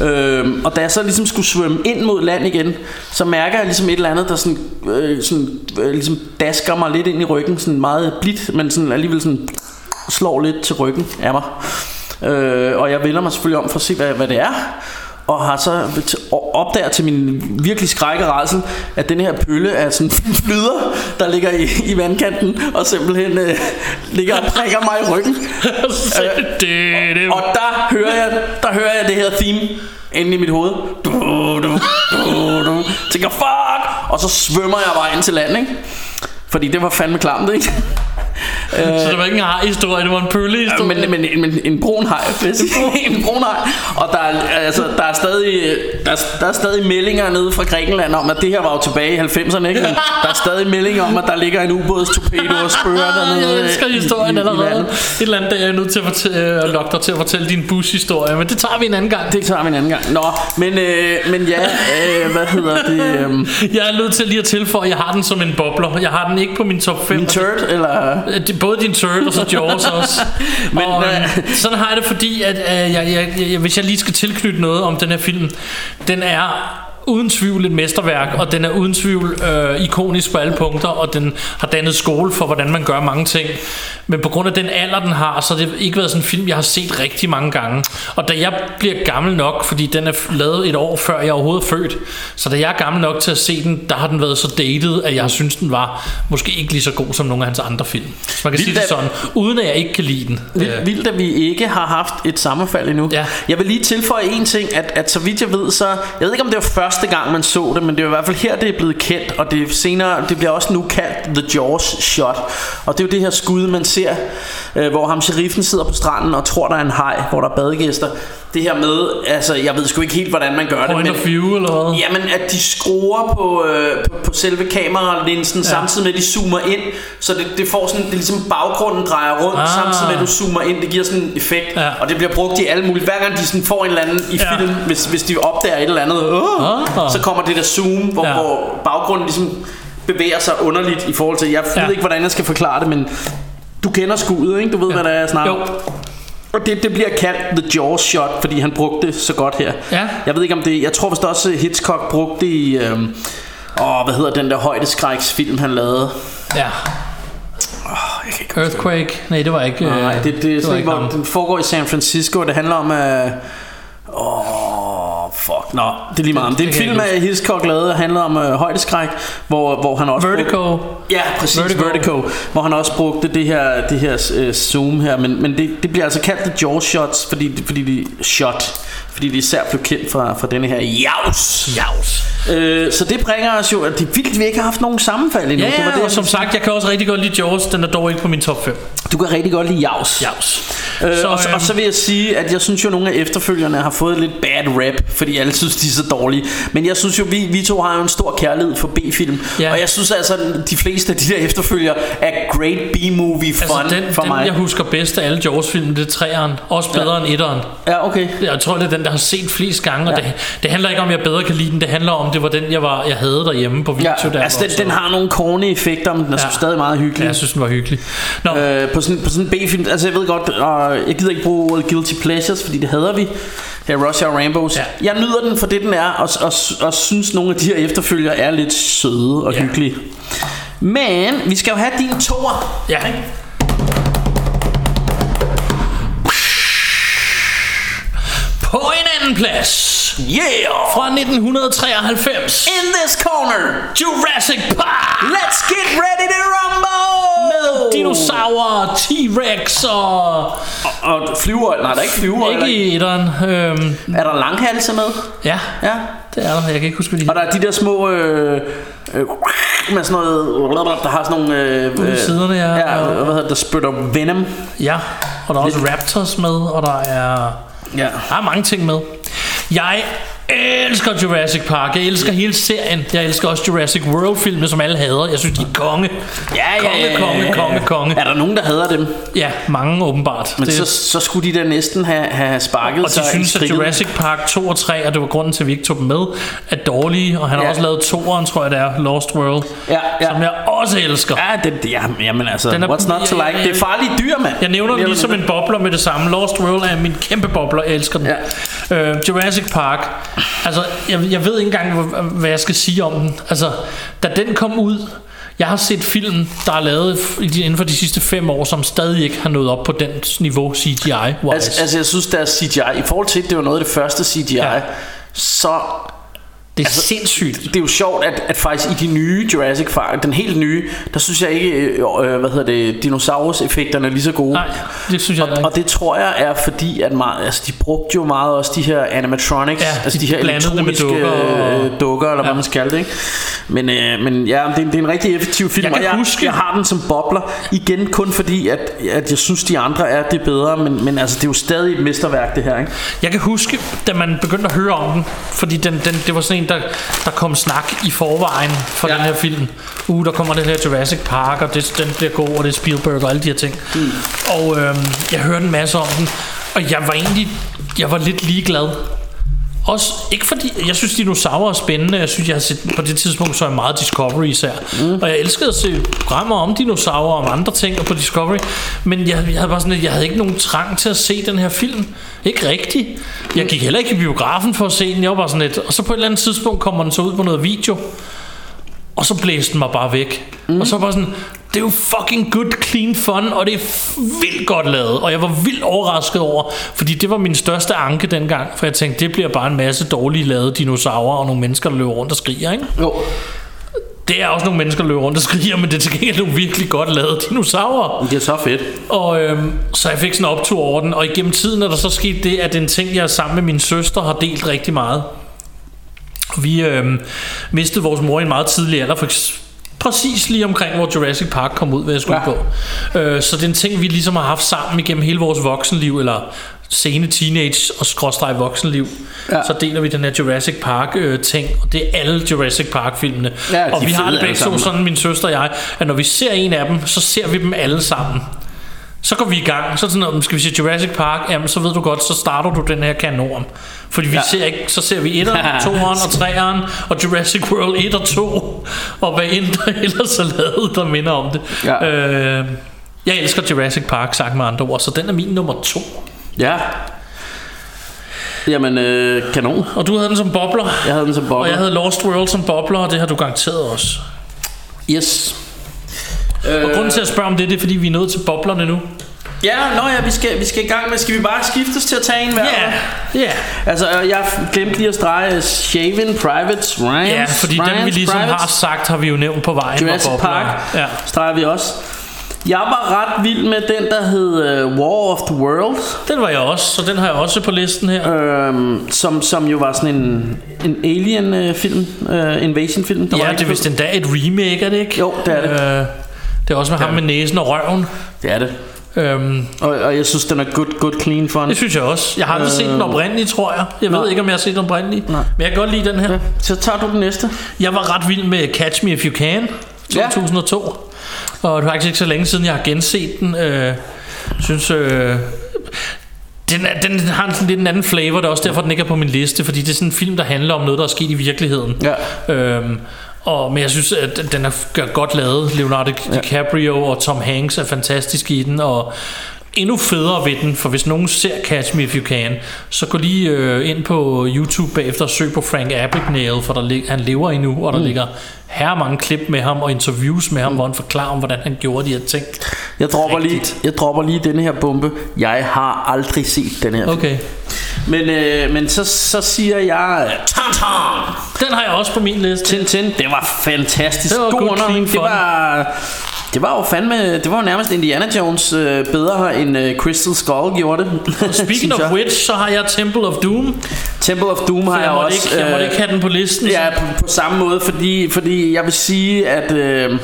Øhm, og da jeg så ligesom skulle svømme ind mod land igen, så mærker jeg ligesom et eller andet, der sådan, øh, sådan øh, ligesom dasker mig lidt ind i ryggen, sådan meget blidt, men sådan alligevel sådan slår lidt til ryggen af mig. Øh, og jeg vender mig selvfølgelig om for at se, hvad, hvad det er. Og har så og opdager til min virkelig skrække rædsel, at den her pølle er sådan flyder, der ligger i, i vandkanten, og simpelthen øh, ligger og prikker mig i ryggen. *laughs* det, det, Og der hører jeg, der hører jeg det her theme inde i mit hoved. Du, du, du, du. Tænker, fuck! Og så svømmer jeg bare ind til land, ikke? Fordi det var fandme klamt, ikke? Så det var ikke en historie, det var en pøllehistorie. Men, men, men *laughs* en brun haj, en brun haj. Og der er, altså, der, er stadig, der, er, der er stadig meldinger nede fra Grækenland om, at det her var jo tilbage i 90'erne, ikke? Men der er stadig meldinger om, at der ligger en ubådstorpedo og spørger *laughs* dernede. Jeg elsker i- historien i- i allerede. vandet. Et eller andet dag er jeg nødt til at fortælle, øh, lokke dig til at fortælle din bushistorie, men det tager vi en anden gang. Det tager vi en anden gang. Nå, men, øh, men ja, øh, hvad hedder det? Øh, *laughs* Jeg er nødt til lige at tilføje, at jeg har den som en bobler. Jeg har den ikke på min top 5. min turd, eller... Både din turd og så Jaws også. *laughs* Men, og, øh, sådan har jeg det, fordi at, øh, jeg, jeg, jeg, hvis jeg lige skal tilknytte noget om den her film, den er uden tvivl et mesterværk, og den er uden tvivl øh, ikonisk på alle punkter, og den har dannet skole for, hvordan man gør mange ting. Men på grund af den alder, den har, så har det ikke været sådan en film, jeg har set rigtig mange gange. Og da jeg bliver gammel nok, fordi den er lavet et år før jeg overhovedet er født, så da jeg er gammel nok til at se den, der har den været så dated, at jeg synes, den var måske ikke lige så god som nogle af hans andre film. Så man kan sige det Vildt, sådan, uden at jeg ikke kan lide den. Vildt, vildt, at vi ikke har haft et sammenfald endnu. Ja. Jeg vil lige tilføje en ting, at, at så vidt jeg ved, så... Jeg ved ikke, om det var første gang, man så det, men det er i hvert fald her, det er blevet kendt, og det, er senere, det bliver også nu kaldt The Jaws Shot. Og det er jo det her skud, man ser, øh, hvor ham sheriffen sidder på stranden og tror, der er en haj, hvor der er badegæster. Det her med, altså, jeg ved sgu ikke helt, hvordan man gør det, Point of view, eller hvad? Jamen, at de skruer på, øh, på, på selve kameralinsen, ja. samtidig med, at de zoomer ind, så det, det får sådan, det er ligesom baggrunden drejer rundt, ah. samtidig med, at du zoomer ind, det giver sådan en effekt, Ja. og det bliver brugt i alle mulige, hver gang de sådan får en eller anden i Ja. film, hvis, hvis de opdager et eller andet, øh, Ah. Så kommer det der zoom, hvor, Ja. hvor baggrunden ligesom bevæger sig underligt i forhold til, jeg ved Ja. ikke, hvordan jeg skal forklare det, men du kender skuddet, ikke? Du ved, ja. hvad der er, jeg snakker Jo. Og det, det bliver kaldt The Jaws Shot, fordi han brugte det så godt her. Ja. Jeg ved ikke om det... Jeg tror vist også Hitchcock brugte det i... Øhm, åh, hvad hedder den der højdeskræksfilm, han lavede? Ja. Jeg kan ikke Earthquake. Nej, det var ikke... Nej, øh, det, det er var sådan, ikke hvor den foregår i San Francisco, og det handler om... Øh, Åh, fuck. Nå, det er lige meget. Det, det er en film, af Hitchcock lavede, der handler om øh, højdeskræk, hvor, hvor han også... Vertigo. Brugte, ja, præcis. Vertigo. Vertigo. Hvor han også brugte det her, det her øh, zoom her. Men, men det, det bliver altså kaldt The Jaws Shots, fordi, fordi de... Shot. Fordi de især blev kendt fra, fra denne her jaus. Jaus. Øh, så det bringer os jo, at det er vildt, vi ikke har haft nogen sammenfald endnu. Ja, det var det, og som sagt, jeg kan også rigtig godt lide Jaws. Den er dog ikke på min top 5. sige. Du kan rigtig godt lide jaus. Jaus. Øh, Så, og, så, øhm, og så vil jeg sige, at jeg synes jo, at nogle af efterfølgerne har fået lidt bad rap, fordi alle synes, de er så dårlige. Men jeg synes jo, vi, vi to har jo en stor kærlighed for B-film. Ja. Og jeg synes altså, at de fleste af de der efterfølgere er great B-movie fun Altså, den, for den mig. jeg husker bedst af alle Jaws-film, det er træeren. Også bedre ja. end etteren. Ja, okay. Jeg tror, det er den, der har set flest gange, og Ja. det, det handler ikke om, jeg bedre kan lide den. Det handler om, det var den, jeg, var, jeg havde derhjemme på video. Ja, der altså den, den har nogle corny effekter, men den er Ja. ja. stadig meget hyggelig. Ja, jeg synes, den var hyggelig. Nå, Øh, på sådan, på sådan en B-film, altså jeg ved godt, og jeg gider ikke bruge ordet guilty pleasures, fordi det hader vi. Her Russia og Rambos. Ja. Jeg nyder den for det, den er, og, og, og synes nogle af de her efterfølgere er lidt søde og Ja. hyggelige. Men vi skal jo have din toer. ja. På anden plads Yeah! fra 1993. In this corner, Jurassic Park. let's get ready to rumble! Med dinosaurer, T-Rex og... Og, og flyver, nej der er ikke flyver. Ikke i etteren. Øhm, Er der langhalse med? ja, Ja. det er der. Jeg kan ikke huske, hvad de Og der er de der små... Øh, øh, med sådan noget... Der har sådan nogle... Øh, Ude i siderne, ja. Ja, hvad hedder det, der spytter venom. Ja, og der er også Raptors med, og der er... Ja. Der er mange ting med. Jeg elsker Jurassic Park. Jeg elsker hele serien. Jeg elsker også Jurassic World-filmene, som alle hader. Jeg synes, de er konge. Ja, Konge, konge, konge, konge. Er der nogen, der hader dem? Ja, mange åbenbart. Men Det- så, så skulle de da næsten have, have sparket og sig de synes, at. Jurassic Park 2 og 3, og det var grunden til, at vi ikke tog dem med, er dårlige. Og han har Ja. også lavet toeren, tror jeg det er, Lost World, Ja, ja. som jeg også elsker. Ja, det, ja, jamen altså, Den er- what's not to ja, like? ja, Det er farlige dyr, mand. Jeg nævner den lige som en bobler med det samme. Lost World er min kæmpe bobler. Jeg elsker den. Ja. Øh, Jurassic Park. Altså, jeg, jeg ved ikke engang, hvad, hvad jeg skal sige om den. Altså, da den kom ud... Jeg har set film, der er lavet inden for de sidste fem år, som stadig ikke har nået op på den niveau CGI-wise. Altså, altså, jeg synes, der er CGI. I forhold til, at det var noget af det første CGI, ja. så det er altså, sindssygt. det er jo sjovt, at, at faktisk i de nye Jurassic Park, den helt nye, der synes jeg ikke, øh, øh, hvad hedder det, dinosaurus-effekterne er lige så gode. Nej, det synes jeg og, ikke. og det tror jeg er fordi, at meget, altså, de brugte jo meget også de her animatronics, Ja, altså de de her elektroniske dukker og- dukker, dukker eller ja. hvad man skal det. Ikke? Men, øh, men ja, det, det er en rigtig effektiv film, Jeg og jeg, huske- jeg har den som bobler, igen kun fordi, at, at jeg synes, de andre er det bedre, men, men altså, det er jo stadig et mesterværk, det her. Ikke? Jeg kan huske, da man begyndte at høre om den, fordi den, den, det var sådan en, der, der kom snak i forvejen for ja. Den her film. Uh, der kommer den her Jurassic Park, og det, den bliver god, og det er Spielberg og alle de her ting. Mm. Og øhm, jeg hørte en masse om den, og jeg var egentlig, jeg var lidt ligeglad. Også ikke fordi, jeg synes dinosaurer er spændende Jeg synes jeg har set, på det tidspunkt så jeg meget Discovery især mm. Og jeg elskede at se programmer om dinosaurer Og om andre ting og på Discovery Men jeg, jeg havde bare sådan, jeg havde ikke nogen trang til at se den her film Ikke rigtigt Jeg gik heller ikke i biografen for at se den Jeg var bare sådan lidt Og så på et eller andet tidspunkt kommer den så ud på noget video og så blæste den mig bare væk. Mm. Og så var sådan, det er jo fucking good, clean fun, og det er vildt godt lavet. Og jeg var vildt overrasket over, fordi det var min største anke dengang, for jeg tænkte, det bliver bare en masse dårlige lavede dinosaurer, og nogle mennesker, der løber rundt og skriger, ikke? Jo. Det er også nogle mennesker, der løber rundt og skriger, men det er til gengæld nogle virkelig godt lavede dinosaurer. Det er så fedt. Og øhm, så jeg fik sådan en optur over den, og igennem tiden er der så sket det, at det er en ting, jeg sammen med min søster har delt rigtig meget. Vi øhm, mistede vores mor i en meget tidlig alder, for præcis lige omkring, hvor Jurassic Park kom ud, hvad jeg skulle ja. På. Øh, så det er en ting, vi ligesom har haft sammen igennem hele vores voksenliv, eller sene teenage og skråstreg voksenliv. Ja. Så deler vi den her Jurassic Park øh, ting, og det er alle Jurassic Park filmene. Ja, og vi har det begge to sådan, min søster og jeg, at når vi ser en af dem, så ser vi dem alle sammen. Så går vi i gang. Så sådan, noget, skal vi se Jurassic Park? Jamen, så ved du godt, så starter du den her kanon. Fordi vi ja. Ser ikke, så ser vi 1'eren, 2'eren *laughs* og 3'eren, og Jurassic World 1 og 2, og hvad end der *laughs* ellers er lavet, der minder om det. Ja. Øh, jeg elsker Jurassic Park, sagt med andre ord, så den er min nummer 2. Ja. Jamen, øh, kanon. Og du havde den som bobler, Jeg havde den som og bobler. jeg havde Lost World som bobler, og det har du garanteret også. Yes. Og grunden til at spørge om det, det er, fordi vi er nået til boblerne nu. Ja, nå ja, vi skal, vi skal i gang med, skal vi bare skiftes til at tage en hver? Ja, ja. Altså, øh, jeg glemte lige at strege Shaven Privates Ryan. Ja, fordi dem vi ligesom har sagt, har vi jo nævnt på vejen. Jurassic. Park Ja. streger vi også. Jeg var ret vild med den, der hed uh, War of the Worlds, Den var jeg også, så den har jeg også på listen her. øhm, som, som jo var sådan en, en alien-film, uh, invasion-film. der var Ja, rigtig det er vist endda et remake, er det ikke? Jo, det er det. Øh, det er også med ham med næsen og røven. Det er det. Øhm, Og, og jeg synes, den er good, good clean fun. det synes jeg også. Jeg har aldrig set den oprindelige, tror jeg. Jeg ved Nej. ikke, om jeg har set den oprindelige. Nej. Men jeg kan godt lide den her. Ja, Så tager du den næste. Jeg var ret vild med Catch Me If You Can, Ja. 2002. Og det er faktisk ikke så længe siden, jeg har genset den. Øh, synes... Øh, den, er, den har en sådan lidt en anden flavor, det er også derfor, den ikke er på min liste, fordi det er sådan en film, der handler om noget, der er sket i virkeligheden. Ja. Øhm, og, men jeg synes, at den er godt lavet. Leonardo DiCaprio og Tom Hanks er fantastiske i den, og endnu federe ved den, for hvis nogen ser Catch Me If You Can, så gå lige øh, ind på YouTube bagefter og søg på Frank Abagnale, for der lig, han lever endnu, og der mm. ligger her mange klip med ham og interviews med ham, mm. hvor han forklarer om, hvordan han gjorde de her ting. Jeg dropper, lige, jeg dropper lige denne her bombe. Jeg har aldrig set den her. Okay. Men, øh, men så, så siger jeg... Tantan! Den har jeg også på min liste. Tintin, det var fantastisk. Det var God clean det var, det var jo fandme, det var jo nærmest Indiana Jones øh, bedre end øh, Crystal Skull gjorde det. *laughs* Speaking of which, så har jeg Temple of Doom. Temple of Doom har Jeg, jeg, måtte, også. ikke, jeg måtte øh, ikke have den på listen. Ja, på, på samme måde, fordi, fordi jeg vil sige, at øh,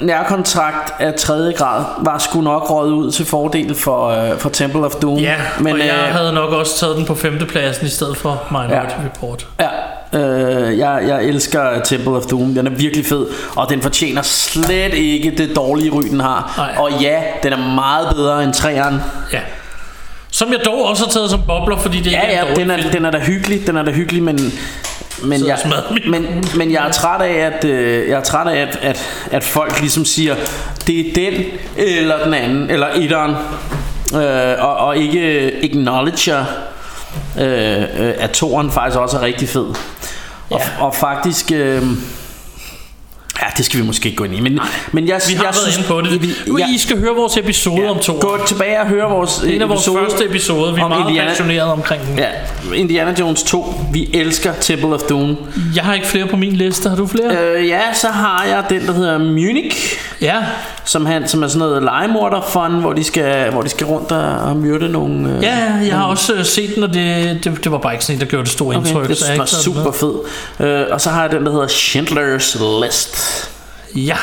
nærkontrakt af tredje grad var sgu nok røget ud til fordel for, øh, for Temple of Doom. Ja, men, men og jeg øh, havde nok også taget den på femtepladsen i stedet for Minority Ja. Report. Ja, øh, jeg, jeg elsker Temple of Doom. Den er virkelig fed, og den fortjener slet ikke det dårlige ry, den har. Nej. Og ja, den er meget bedre end træeren. Ja. Som jeg dog også har taget som bobler, fordi det ikke Ja, er ja, den er, film. den er da hyggelig, den er da hyggelig, men men jeg, men, men jeg er træt af at øh, jeg er træt af at, at, at folk ligesom siger det er den eller den anden eller etteren øh, og, og ikke acknowledger øh, øh, at toeren faktisk også er rigtig fed. Og, Ja. og faktisk øh, Ja, det skal vi måske ikke gå ind i Men, men jeg, Vi har jeg været inde på det. Vi, jeg, I skal høre vores episode om to. Gå tilbage og høre vores En af vores episode første episoder. Vi er meget Indiana- passionerede omkring den. Ja, Indiana Jones 2. Vi elsker Temple of Doom. Jeg har ikke flere på min liste. Har du flere? Øh, ja, så har jeg den, der hedder Munich, Ja. Som, han, som er sådan noget legemorder fun, hvor de skal, hvor de skal rundt og, og myrde nogle... Øh, Ja, jeg har også øh, set den, og det, det, det var bare ikke sådan en, der gjorde det store indtryk. Okay, det så jeg var ikke super fed. Øh, og så har jeg den, der hedder Schindler's List. Ja.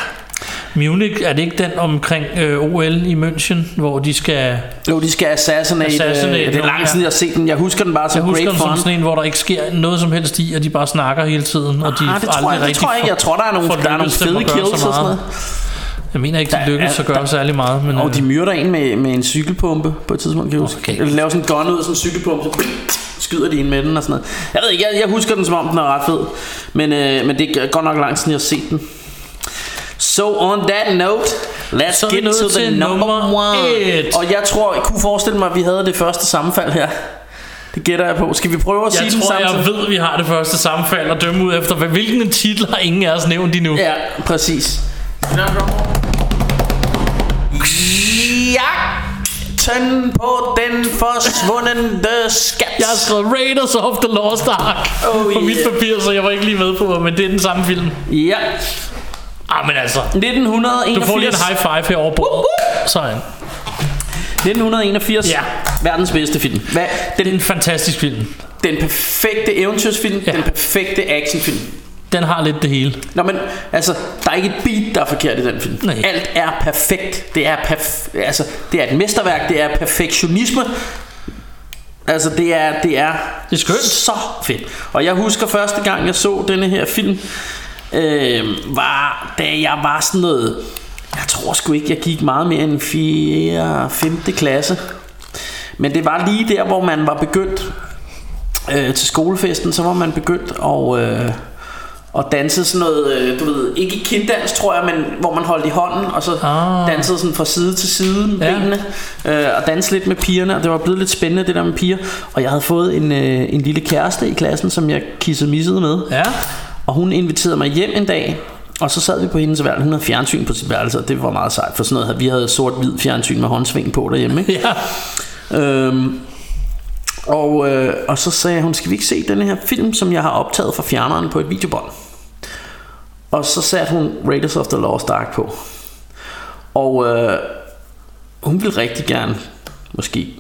Munich, er det ikke den omkring øh, OL i München, hvor de skal... Jo, de skal assassinate. Assassinate øh, det er lang tid, jeg har set den. Jeg husker den bare Jeg som husker great den som fun. sådan en, hvor der ikke sker noget som helst i, og de bare snakker hele tiden, og de Ah, det tror aldrig jeg, det tror jeg ikke. Jeg tror, der er nogle, der er nogle fede kills og sådan noget. Jeg mener ikke, de Der lykkedes at gøre der- særlig meget, men... Og de øh, myrder en med, med en cykelpumpe på et tidspunkt, kan jeg huske. Okay. Laver sådan en gun ud af sådan en cykelpumpe, så skyder de en med den og sådan noget. Jeg ved ikke, jeg, jeg husker den som om, den er ret fed. Men, øh, men det er godt nok lang siden, jeg har set den. So on that note, let's Så get to the number one. et. Og jeg tror, jeg kunne forestille mig, at vi havde det første sammenfald her. Det gætter jeg på. Skal vi prøve at sige jeg den tror, samtidig? jeg ved, at vi har det første sammenfald og dømme ud efter, hvilken titel har ingen af os nævnt endnu. Ja, præcis. Jagten på den forsvundne skat. Jeg har skrevet Raiders of the Lost Ark Oh, på mit yeah. papir, så jeg var ikke lige med på, men det er den samme film. Ja, Ah, men altså, 1981. du får lige en high five her over bordet. Sådan. 1981. Ja. Verdens bedste film. Hvad, Det er den, en fantastisk film. den perfekte eventyrsfilm, ja. den perfekte actionfilm. Den har lidt det hele. Nå, men altså, der er ikke et beat, der er forkert i den film. Nej. Alt er perfekt. Det er, perf- altså, det er et mesterværk. Det er perfektionisme. Altså, det er, det er, Det er skønt. så fedt. Og jeg husker første gang, jeg så denne her film, øh, var, da jeg var sådan noget, jeg tror sgu ikke, jeg gik meget mere end 4. 5. klasse. Men det var lige der, hvor man var begyndt øh, til skolefesten, så var man begyndt at, øh, at danse sådan noget, øh, du ved, ikke kinddans tror jeg, men hvor man holdt i hånden, og så Ah. dansede sådan fra side til side med Ja. benene, øh, og danse lidt med pigerne, og det var blevet lidt spændende det der med piger, og jeg havde fået en, øh, en lille kæreste i klassen, som jeg kissede missede med, Ja. og hun inviterede mig hjem en dag, og så sad vi på hendes værelse. Hun havde fjernsyn på sit værelse, og det var meget sejt, for sådan noget. Vi havde sort-hvid fjernsyn med håndsving på derhjemme. Ikke? *laughs* Ja. Øhm, og, øh, og så sagde hun, skal vi ikke se denne her film, som jeg har optaget fra fjerneren på et videobånd? Og så satte hun Raiders of the Lost Ark på. Og øh, hun ville rigtig gerne, måske,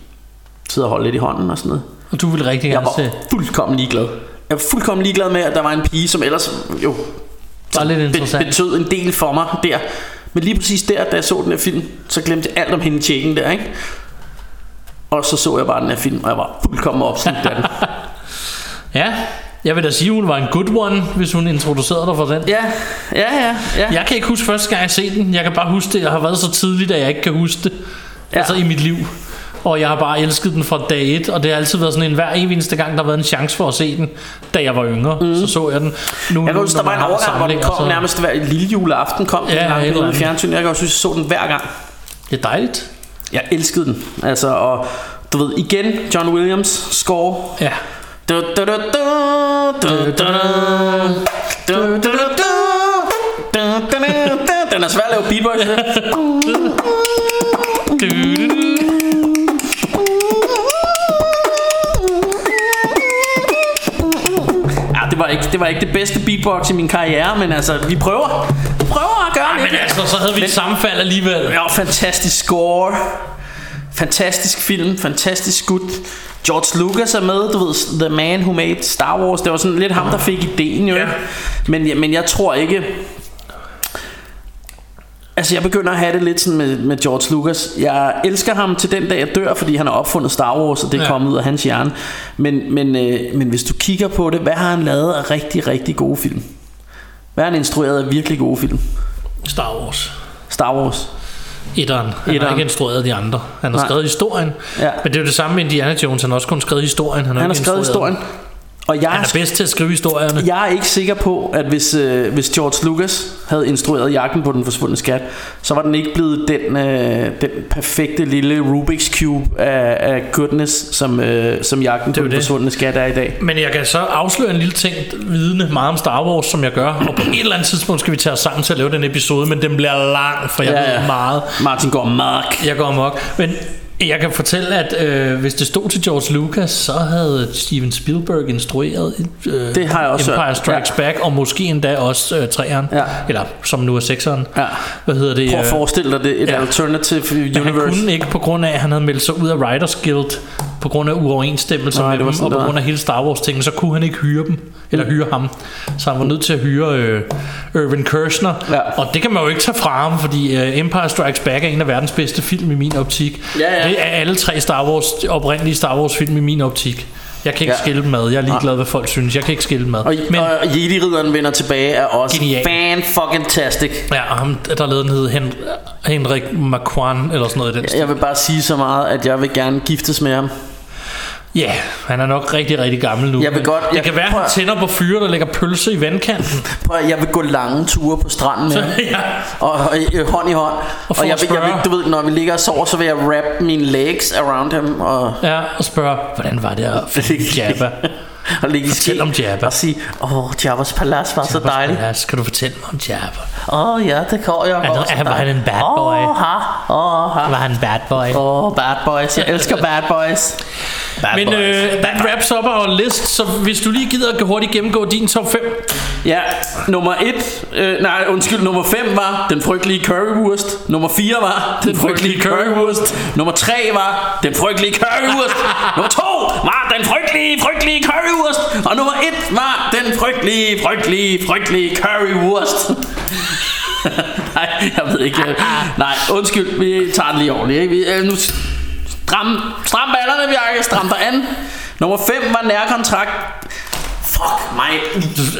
sidde og holde lidt i hånden og sådan noget. Og du vil rigtig Jeg gerne var se. fuldkommen ligeglad. Jeg var fuldkommen ligeglad med, at der var en pige, som ellers jo Var lidt interessant. betød en del for mig der. Men lige præcis der, da jeg så den her film, så glemte jeg alt om hende tjekken der, ikke? Og så så jeg bare den her film, og jeg var fuldkommen opslugt af den. *laughs* Ja. Jeg vil da sige, hun var en good one, hvis hun introducerede dig for den. Ja, ja, ja, ja. Jeg kan ikke huske første gang, jeg set den. Jeg kan bare huske det. Jeg har været så tidligt, at jeg ikke kan huske det. Ja. Altså i mit liv. Og jeg har bare elsket den fra dag et, og det har altid været sådan en hver eneste gang, der har været en chance for at se den, da jeg var yngre, mm. så så jeg den. Nu, Jeg kan huske, der var en overgang, hvor den kom nærmest hver lille juleaften, kom den Ja, ja, et lang eller periode i andet. fjernsyn. Jeg kan også synes, jeg så den hver gang. Det er dejligt. Jeg elskede den. Altså, og du ved, igen, John Williams score. Ja. Du, du, du, du, du, du, du, du, du, du. Den er svær at lave beatbox. Ja, det var, ikke, det var ikke det bedste beatbox i min karriere, men altså, vi prøver. Vi prøver at gøre Men lidt. altså, så havde vi et sammenfald alligevel. Ja, fantastisk score. Fantastisk film, fantastisk skud. George Lucas er med, du ved, The Man Who Made Star Wars. Det var sådan lidt ham, der fik ideen jo. Ja. Men, men jeg tror ikke... Altså jeg begynder at have det lidt sådan med, med George Lucas Jeg elsker ham til den dag jeg dør Fordi han har opfundet Star Wars Og det er ja. kommet ud af hans hjerne men, men, øh, men hvis du kigger på det Hvad har han lavet af rigtig, rigtig gode film? Hvad har han instrueret af virkelig gode film? Star Wars. Star Wars Etteren. Han har Etteren. ikke instrueret de andre. Han har Nej. skrevet historien. Ja. Men det er jo det samme med Indiana Jones. Han har også kun skrevet historien. Han har, Han har ikke skrevet historien Og jeg. Han er bedst til at skrive historierne. Jeg er ikke sikker på, at hvis, øh, hvis George Lucas havde instrueret Jagten på den forsvundne skat, så var den ikke blevet den, øh, den perfekte lille Rubik's Cube af, af goodness, som, øh, som Jagten på den det. forsvundne skat er i dag. Men jeg kan så afsløre en lille ting, vidende meget om Star Wars, som jeg gør. Og på et eller andet tidspunkt skal vi tage os sammen til at lave den episode, men den bliver lang, for jeg Ja, ved meget. Martin går mark. Jeg går amok. Men jeg kan fortælle, at øh, hvis det stod til George Lucas, så havde Steven Spielberg instrueret øh, Det har jeg også Empire. Strikes Ja. Back, og måske endda også øh, træeren. Ja. Eller som nu er sekseren. Ja. Hvad hedder det? Prøv at forestille dig det, et ja. alternative Men han universe. kunne ikke på grund af, at han havde meldt sig ud af Writers Guild på grund af uoverensstemmelser Nej, med dem, sådan, og på grund af hele Star Wars tingen, så kunne han ikke hyre dem, eller hyre ham. Så han var nødt til at hyre øh, Irvin Kershner, Ja. og det kan man jo ikke tage fra ham, fordi øh, Empire Strikes Back er en af verdens bedste film i min optik. Ja, ja. Det er alle tre Star Wars, oprindelige Star Wars film i min optik. Jeg kan ikke Ja. skille dem ad. Jeg er ligeglad, hvad folk synes. Jeg kan ikke skille dem ad. Og, Men, og Jedi-ridderen vender tilbage er også Genial. fan fucking tastic. ja, og ham, der lavede den hed Hen- Henrik McQuan, eller sådan noget i den stil. Jeg vil bare sige så meget, at jeg vil gerne giftes med ham. Ja, han er nok rigtig, rigtig gammel nu. Jeg vil godt- Det jeg- kan være, prøv han tænder på fyre, der lægger pølse i vandkanten. Prøv, jeg vil gå lange ture på stranden med ja. Og, og øh, hånd i hånd. Og, og jeg, vil, jeg vil, spørge- du ved, når vi ligger og sover, så vil jeg wrap mine legs around ham og, Ja, og spørger, hvordan var det at *laughs* finde Jabba? Og ligge i Fortæl ske om Jabba. og sige, åh, Jabbas palads var så dejligt. Ja, skal du fortælle mig om Jabba? Åh oh, ja, det kan jeg også. han- var han en bad boy? Åh, ha, åh, ha. Var han bad boy? Åh, oh, bad boys. Jeg elsker bad boys. Bad Men boys. øh, that wraps up our list, så hvis du lige gider at hurtigt gennemgå din top 5. Ja, nummer 1, øh, nej undskyld, nummer 5 var Den frygtelige currywurst. Nummer 4 var Den frygtelige currywurst. *laughs* Nummer 3 var Den frygtelige currywurst. nummer 2 var Den frygtelige, frygtelige currywurst. Og nummer 1 var Den frygtelige, frygtelige, frygtelige currywurst. *laughs* nej, jeg ved ikke. Nej, undskyld, vi tager den lige ordentligt. Ikke? Vi, øh, nu stram, stram ballerne, Bjarke. Stram dig an. Nummer 5 var nærkontrakt. Fuck mig.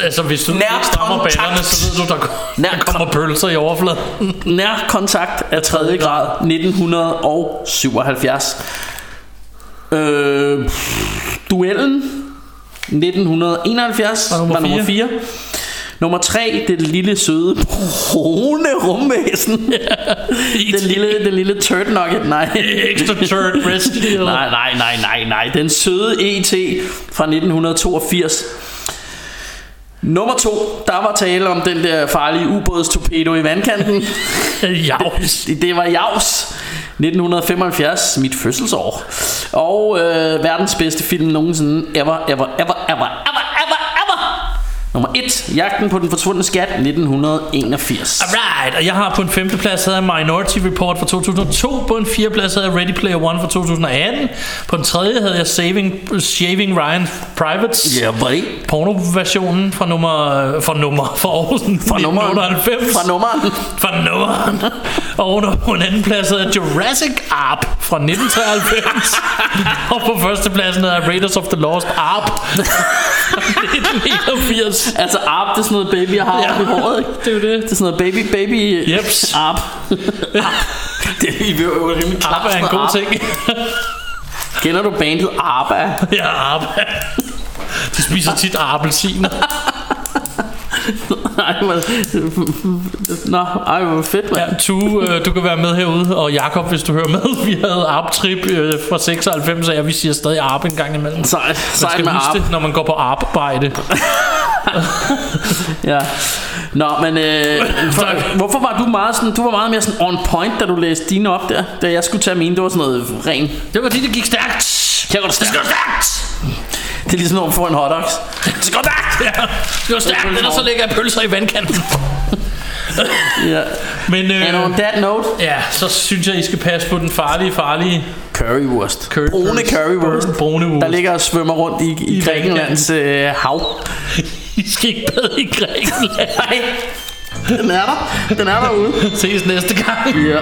Altså, hvis du ikke strammer ballerne, så ved du, der, der kommer pølser i overfladen. Nær kontakt af 3. grad 1977 øh, Duellen 1971 Var nummer var nummer fire. 4 Nummer 3 Det lille søde brune rumvæsen *laughs* Den lille, den lille turd nugget Nej Extra turd breast. *laughs* Nej, nej, nej, nej, nej. Den søde ET fra 1982. Nummer to, der var tale om den der farlige ubådstorpedo i vandkanten. *laughs* Javs. Det, det var Javs 1975, mit fødselsår. Og øh, verdens bedste film nogensinde. Ever, ever, ever, ever, ever, ever, ever. Nummer 1, Jagten på den forsvundne skat 1981. Alright, og jeg har på en femte plads havde jeg Minority Report fra 2002, på en fjerde plads havde jeg Ready Player One fra 2018, på den tredje havde jeg Saving, Shaving Ryan Privates, Ja, boy. porno-versionen fra nummer, fra nummer, fra år Fra nummeren. 1998. Fra nummeren. Fra nummeren. Og under på en anden plads havde jeg Jurassic Ark fra 1993. *laughs* og på første pladsen havde jeg Raiders of the Lost fra 1981. Altså arp, det er sådan noget baby, jeg har Ja, i håret, ikke? det er jo det. Det er sådan noget baby, baby Jeps. arp. arp. *laughs* Det er vi jo rimelig klart. Arp er en god ting. Kender du bandet Arba? Ja, Arbe. De spiser tit appelsiner. *laughs* Nej, men... Nå, ej, hvor fedt, mand. Ja, Tue, øh, du kan være med herude, og Jakob, hvis du hører med. *laughs* Vi havde Arp-trip øh, fra 96 af, og vi siger stadig Arp en gang imellem. Sejt, Man sejt skal med huske Arp. det, når man går på arbejde. *laughs* Ja. Nå, men øh, for, hvorfor var du meget sådan, du var meget mere sådan on point, da du læste dine op der, da jeg skulle tage mine, det var sådan noget ren. Det var fordi, det gik stærkt. Her går det stærkt. Det er ligesom når man får en hotdogs. Det går stærkt. Ja, det går stærkt, ellers så lægger jeg pølser i vandkanten. Ja. Men And on øh, that note, ja, så synes jeg, I skal passe på den farlige, farlige currywurst. Curry- Brune currywurst. Brune wurst. Der ligger og svømmer rundt i, i, I Grækenlands øh, hav. *laughs* I skal ikke bade i Grækenland. Nej. Den er der. Den er derude. Ses næste gang. Ja.